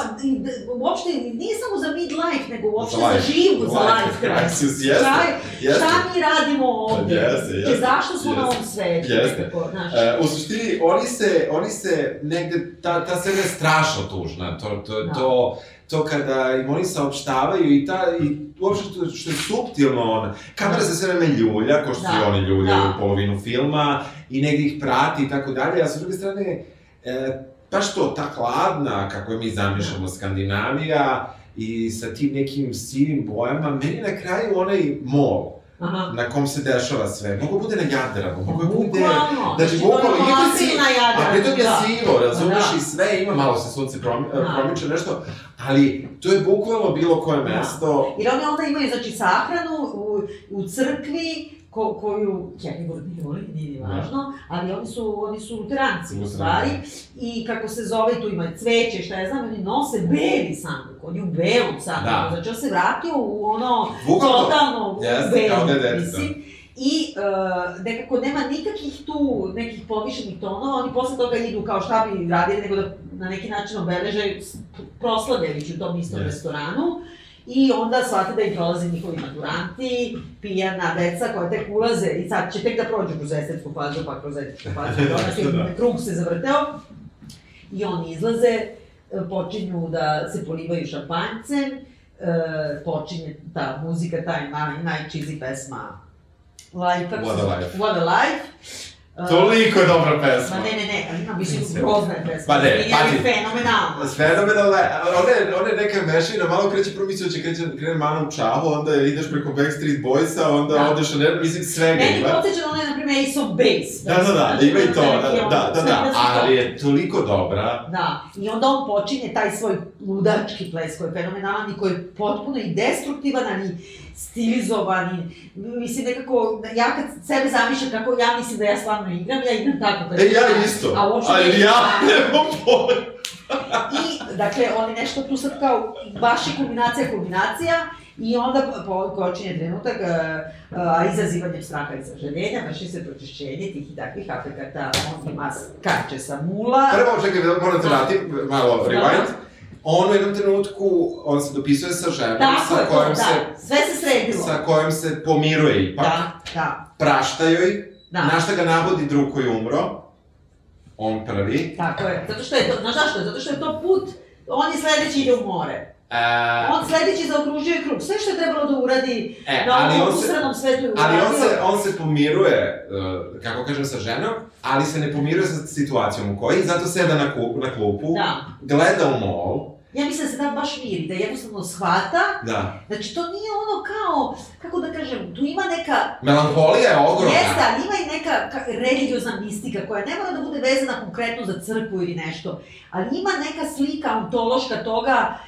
uopšte nije samo za midlife, nego uopšte Za za, živu, za Life life crisis. crisis, jeste, Šta, jeste. šta mi radimo ovde? Jeste, I jeste, zašto smo na jeste. ovom svetu? Jeste. Nekako, znaš. E, u suštini, oni se, oni se negde, ta, ta scena je strašno tužna, to, to, Da. to, to kada im oni saopštavaju i ta, i uopšte što, što je suptilno ona, kamera se sve vreme ljulja, ko što Da, i oni ljuljaju da. polovinu filma, i negde ih prati i tako dalje, a sa druge strane, e, baš to, ta hladna, kako je mi zamišljamo, Skandinavija, i sa tim nekim sivim bojama, meni na kraju onaj mol, Aha. na kom se dešava sve, mogu bude na Jadranu, mogu bude... Bukvalno. Znači, je bukvalno, iako ono si- Afrina Jadranu, A pritom je da. sivo, razumeš, Da. i sve ima, malo se sunce promi, Da. promiče nešto, ali to je bukvalno bilo koje Da. mesto. Jer oni onda imaju, znači, sahranu u, u crkvi, ko, koju Kennedy ne voli, nije ni važno, ali oni su, oni su luteranci u stvari, i kako se zove, tu ima cveće, šta ja znam, oni nose beli sanduk, on je u belom sanduku, Da. znači on se vratio u ono, Bukvalno. totalno u Jeste, kao belom, da mislim. I uh, nekako nema nikakvih tu nekih povišenih tonova, oni posle toga idu kao šta bi radili, nego da na neki način obeleže proslavljajući u tom istom Jeste. restoranu. I onda shvate da im prolaze njihovi maturanti, pijana deca koja tek ulaze i sad će tek da prođu kroz estetsku fazu, pa kroz estetsku fazu, onda Da. krug se zavrteo. I oni izlaze, e, počinju da se polivaju šampanjcem, e, počinje ta muzika, taj naj, najčizi pesma Life, What a? Life. What a Life. E, Toliko je dobra pesma. Ma ne, ne, ne, ali ima mislim Mislim. grozna je pesma. Pa ne, Meni je pazi. fenomenalna. Fenomenalne, ona je, ona je neka mešina, malo kreće prvo mislio da će kreće, krene Manu Čavu, onda ideš preko Backstreet Boysa, onda Da. odeš na ne, mislim svega Meni ima. podsjeća na onaj, na primjer, Ace of Base. Da, da, da, Znači, ima i to, da, da, da, sve da, ali je toliko dobra. Da, i onda on počinje taj svoj ludački ples koji je fenomenalan i koji je potpuno i destruktivan, ali stilizovan i, mislim nekako, ja kad sebe zamišljam kako ja mislim da ja stvarno igram, ja igram tako. kad E, ja isto, A ali ne- ja nemam pojma. I, dakle, oni nešto tu sad kao, baš je kulminacija, kulminacija, I onda po, počinje trenutak uh, uh, izazivanjem straha i sažaljenja, vrši se pročišćenje tih i takvih afekata, on ima kače sa mula. Prvo, čekaj, moram te vratim, malo rewind. On u jednom trenutku, on se dopisuje sa ženom, Tako sa to, kojom da, se, sve se sredilo. sa kojom se pomiruje ipak. Da, da, Prašta joj, da. na šta ga navodi drug koji umro, on prvi. Tako je, zato što je to, znaš zašto je? Zato što je to put, on je sledeći ide u more. E, On sledeći zaokružio je krug. Sve što je trebalo da uradi e, na ali ovom usrednom svetu je ali uradio. on se, on se pomiruje, uh, kako kažem, sa ženom, ali se ne pomiruje sa situacijom u kojoj, zato seda na, na klupu, Da. gleda u mol, Ja mislim da se da baš miri, da jednostavno shvata. da. Znači, to nije ono kao, kako da kažem, tu ima neka Melanholija je ogromna. Jeste, ali ima i neka ka, religiozna mistika koja ne mora da bude vezana konkretno za crkvu ili nešto, ali ima neka slika ontološka toga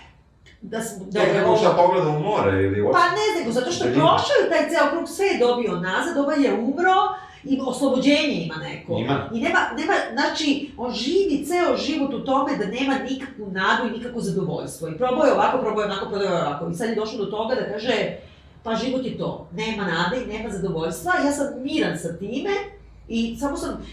da, smo, da je ovo... ušla pogleda u more ili Pa ne nego, zato što je Da prošao je taj ceo krug, sve je dobio nazad, ovaj je umro, i oslobođenje ima neko. Ima. I nema, nema, znači, on živi ceo život u tome da nema nikakvu nadu i nikakvo zadovoljstvo. I probao je ovako, probao je onako, probao je ovako. I sad je došlo do toga da kaže, pa život je to. Nema nade i nema zadovoljstva. Ja sam miran sa time i samo sam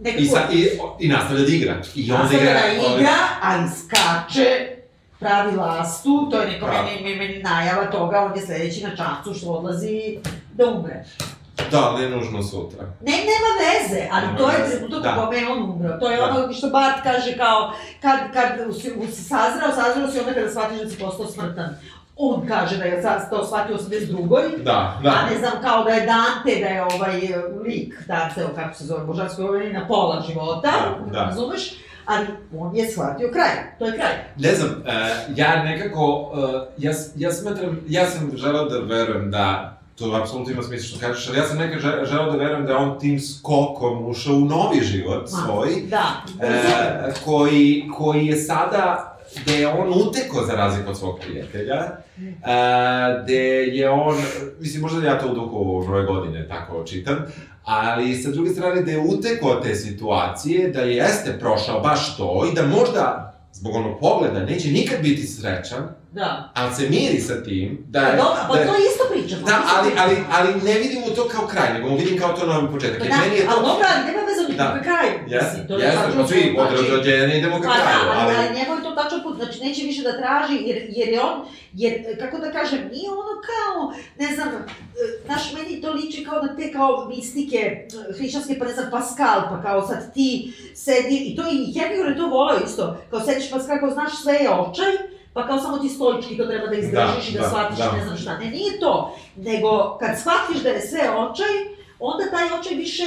nekako... I, sa, i, i nastavlja da igra. I onda igra... da igra, ali skače, pravi lastu, to je neko meni, meni, meni najava toga, on je sledeći na čacu što odlazi da umre. Da, ne nužno sutra. Ne, nema veze, ali Nema to je trenutak da. u kome je on umro. To je Da. ono što Bart kaže kao, kad, kad si, si sazrao, sazrao si onda kada shvatiš da si postao smrtan. On kaže da je sad to shvatio u 82. Da, A da. ne znam, kao da je Dante, da je ovaj lik, Dante, kako se zove, božansko ovaj, na pola života, Da, da. razumeš? Ali on je shvatio kraj, to je kraj. Ne znam, uh, ja nekako, uh, ja, ja smatram, ja sam želeo da verujem da to apsolutno ima smisla što kažeš, ali ja sam nekad želeo želeo da verujem da je on tim skokom ušao u novi život svoj, Da, e, koji, koji je sada, gde je on uteko za razliku od svog prijatelja, e, gde je on, mislim, možda ja to u duhu nove godine tako čitam, ali sa druge strane da je uteko od te situacije, da jeste prošao baš to i da možda zbog onog pogleda neće nikad biti srećan, da. ali se miri sa tim, da Pa je... dobro, pa da je- to isto pričamo. Da, ali, ali, ali ne vidim u to kao kraj, nego mu vidim kao to novi početak. Pa da, meni je to... ali dobro, ali nema veze od Da. da. kraju. Jeste, jeste, tačno pa svi od rođenja idemo ka Pa da, kraju, ali, ali... njegov je to tačan put, znači neće više da traži, jer, jer je on, jer, kako da kažem, nije ono kao, ne znam, znaš, meni to liči kao na te kao mistike hrišćanske, pa ne znam, Pascal, pa kao sad ti sedi, i to i Hemingway je to volao isto, kao sediš Pascal, kao znaš sve je očaj, pa kao samo ti stoički to treba da izdržiš Da, i da, da, shvatiš da. ne znam šta. Ne, nije to, nego kad shvatiš da je sve očaj, onda taj očaj više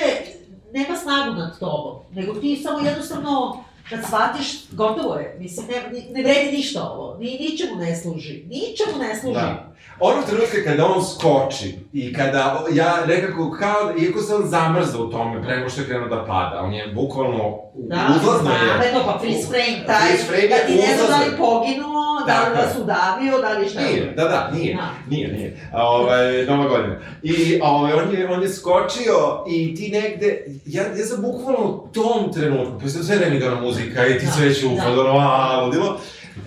nema snagu nad tobom, nego ti samo jednostavno kad shvatiš, gotovo je, mislim, ne, ne vredi ništa ovo, ni, ničemu ne služi, ničemu ne služi. Da. Onog trenutka kada on skoči i kada ja nekako kao, iako se on zamrza u tome pre nego što je krenuo da pada, on je bukvalno Da, uzlazno je. namerno, pa freeze frame taj, Freeze frame da ti ne znaš da li poginuo, da li da su udavio, da li šta je. Nije, da, da, nije, Da. nije, nije. A, Ovaj, nova godina. I ovaj, on, je, on je skočio i ti negde, ja, ja sam bukvalno u tom trenutku, pa sve remigana muzika i ti Da, sve već u da. fazonu, a, ludilo.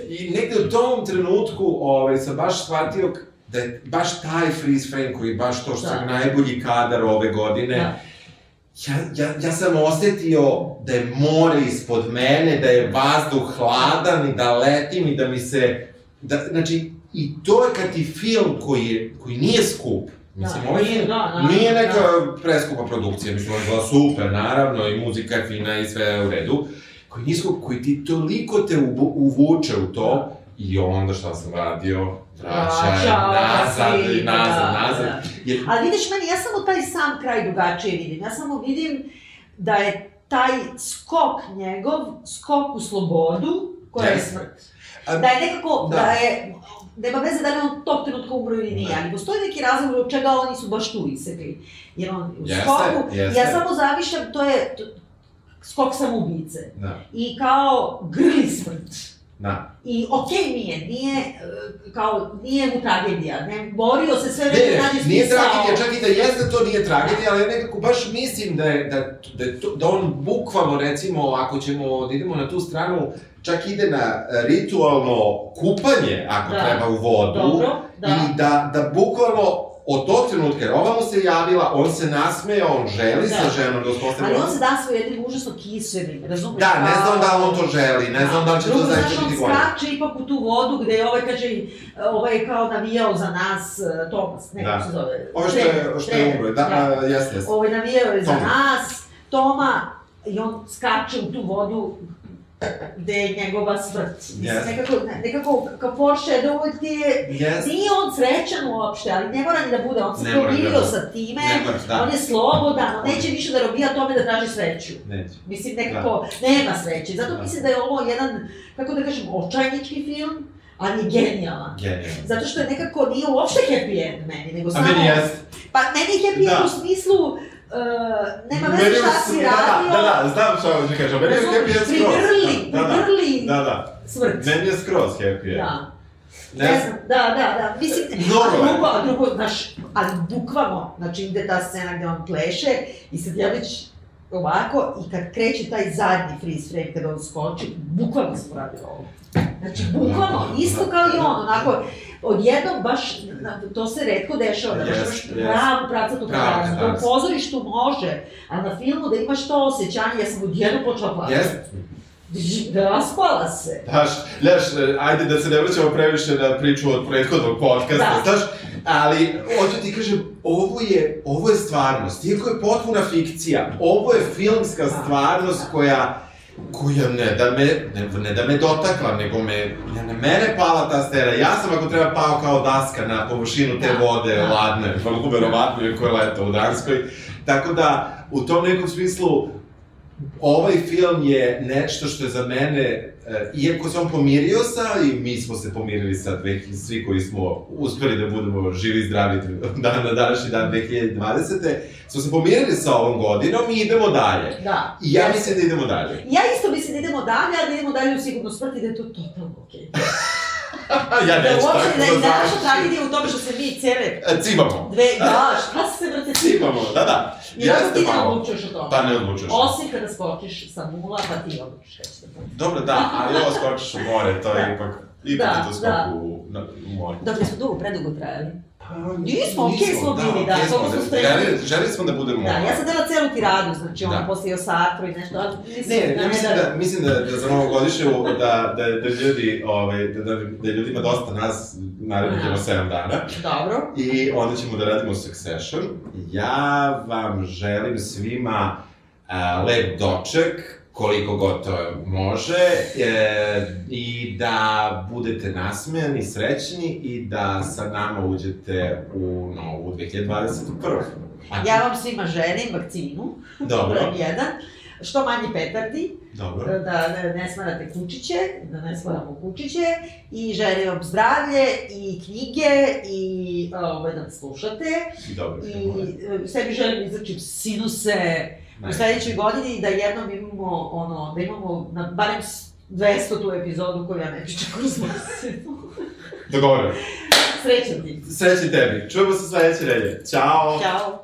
I negde u tom trenutku ovaj, sam baš shvatio da je baš taj freeze frame koji je baš to što Da. je najbolji kadar ove godine, Da. Ja, ja, ja sam osetio da je more ispod mene, da je vazduh hladan i da letim i da mi se... Da, znači, i to je kad ti film koji, je, koji nije skup, Mislim, Da, ovaj nije, da, naravno, nije neka da. preskupa produkcija, mislim, ona je bila super, naravno, i muzika je fina i sve je u redu, koji nije skup, koji ti toliko te uvu- uvuče u to, i onda šta sam radio, vraća Vraća, nazad i nazad, da, nazad. da. Jer, Ali vidiš, meni, ja samo taj sam kraj drugačije vidim. Ja samo vidim da je taj skok njegov, skok u slobodu, koja je smrt. Da je nekako, da. da, je, nema veze da li on tog trenutka umro ili nije, Ne. ali postoji neki razlog od čega oni su baš tu isekli. Jer on u Jeste, skoku, jeste. ja samo zavišam, to je to, skok samoubice. da, I kao grli smrt. Da. I okej mi je, nije, e, kao, nije mu tragedija, ne, borio se sve vreme ne, nađe nije smisao. tragedija, čak i da jeste da to nije tragedija, ali ja nekako baš mislim da je, da, da, je to, da on bukvalno, recimo, ako ćemo da idemo na tu stranu, čak ide na ritualno kupanje, ako Da. treba, u vodu. Dobro, da. I da, da bukvalno od tog trenutka, jer ova mu se javila, on se nasmeja, on želi Da. sa ženom da uspostavi Ali on se da svoj jednim užasno kiselim, razumeš? Da, ne znam da li on to želi, ne znam da li će to Drugo, zaista znaš, on biti bolje. skače ipak u tu vodu gde je ovaj, kaže, ovaj je kao navijao za nas, eh, Tomas, ne kako Da. se zove. Ovo što je, što je umro, da, a, jeste, jeste. Ovaj navijao je za Toma. nas, Toma, i on skače u tu vodu gde je njegova smrt. Mislim, Jeste. nekako, ne- nekako kao foreshadow ti je... Jeste. Nije on srećan uopšte, ali ne mora ni da bude, on se da pomirio sa time, mora, da. on je slobodan, on neće više da robija tome da traži sreću. Neće. Mislim, nekako, nema sreće. Zato Da. mislim da je ovo jedan, kako da kažem, očajnički film, ali je genijalan. Genijalno. Zato što je nekako, nije uopšte happy end meni, nego A samo... meni jeste. Pa meni je happy end Da. u smislu, uh, nema veze šta si da, radio, Da, da, znam šta hoćeš da kažem. Meni je happy end skroz. prigrli, Da, da, prigrli da, da. smrt. Meni je skroz happy end. Da. Ne Ne znam. da, da, da, mislim, Normalno a drugo, drugo, znaš, ali bukvalno, znači ide ta scena gde on pleše i sad ja već ovako i kad kreće taj zadnji freeze frame kada on skoči, bukvalno sam uradila ovo. Znači, bukvalno, isto kao i on, onako, odjednom baš, to se redko dešava, da baš Jest, imaš jest. pravu pravcatu Pravu. Da u pozorištu može, a na filmu da imaš to osjećanje, ja sam odjednom počela plakati. Jeste. Raspala se. Znaš, znaš, ajde da se ne vraćamo previše na priču od prethodnog podcasta, Da. znaš, ali hoću ti kažem, ovo je, ovo je stvarnost, iako je potpuna fikcija, ovo je filmska Da. stvarnost koja koja ne da me, ne, ne da me dotakla, nego me, ne, na mene pala ta stena. Ja sam ako treba pao kao daska na površinu te Da, vode, da. ladne, vrlo verovatno, iako je leto u Danskoj. Tako da, u tom nekom smislu, ovaj film je nešto što je za mene, e, iako se on pomirio sa, i mi smo se pomirili sa, dve, svi koji smo uspeli da budemo živi i zdravi dan na današnji dan 2020. smo se pomirili sa ovom godinom i idemo dalje. Da. I ja mislim da idemo dalje. Ja isto mislim da idemo dalje, a da idemo dalje u sigurnu smrt i da je to totalno okej. ja Da neću tako da da je naša tragedija u tome što se mi cele E, Cimamo. dve, da, šta se brate Cimamo, da, da. I onda Jeste ti ne odlučuješ o tome. Pa ne odlučuješ. Osim kada skočiš sa mula, pa ti odlučiš da. Dobro, da, ali ovo skočiš u more, to je Da. ipak, ipak Da, da. u, na, u. Dobro, smo dugo, predugo trajali. Pa, Nismo, okej smo bili, da, toliko smo, smo spremni. Želi, želi smo da budemo... Da, ja sam dela celu tiradu, znači ono, Da. posle Osatro i nešto, ali mislim Ne, da ja ne mislim da... da, mislim da, da za novogodišnju, da, da, da ljudi, ovaj, da, da, da ljudima dosta nas, narednih jedno 7 dana, Dobro. i onda ćemo da radimo Succession. Ja vam želim svima a, lep doček, koliko god to može, e, i da budete nasmejani, srećni i da sa nama uđete u novu 2021. A, Ja vam svima želim vakcinu, Dobro, jedan, što manje petardi, dobro. da ne, smarate kučiće, da ne smaramo kučiće i želim vam zdravlje i knjige i ovaj, da slušate Dobro. i e, sebi želim izračim sinuse u sledećoj godini da jednom imamo ono, da imamo na barem s- 200 tu epizodu koju ja ne pričam kroz. Dogovoreno. Srećan ti. Sreći tebi. Čujemo se sledeće nedelje. Ćao. Ćao.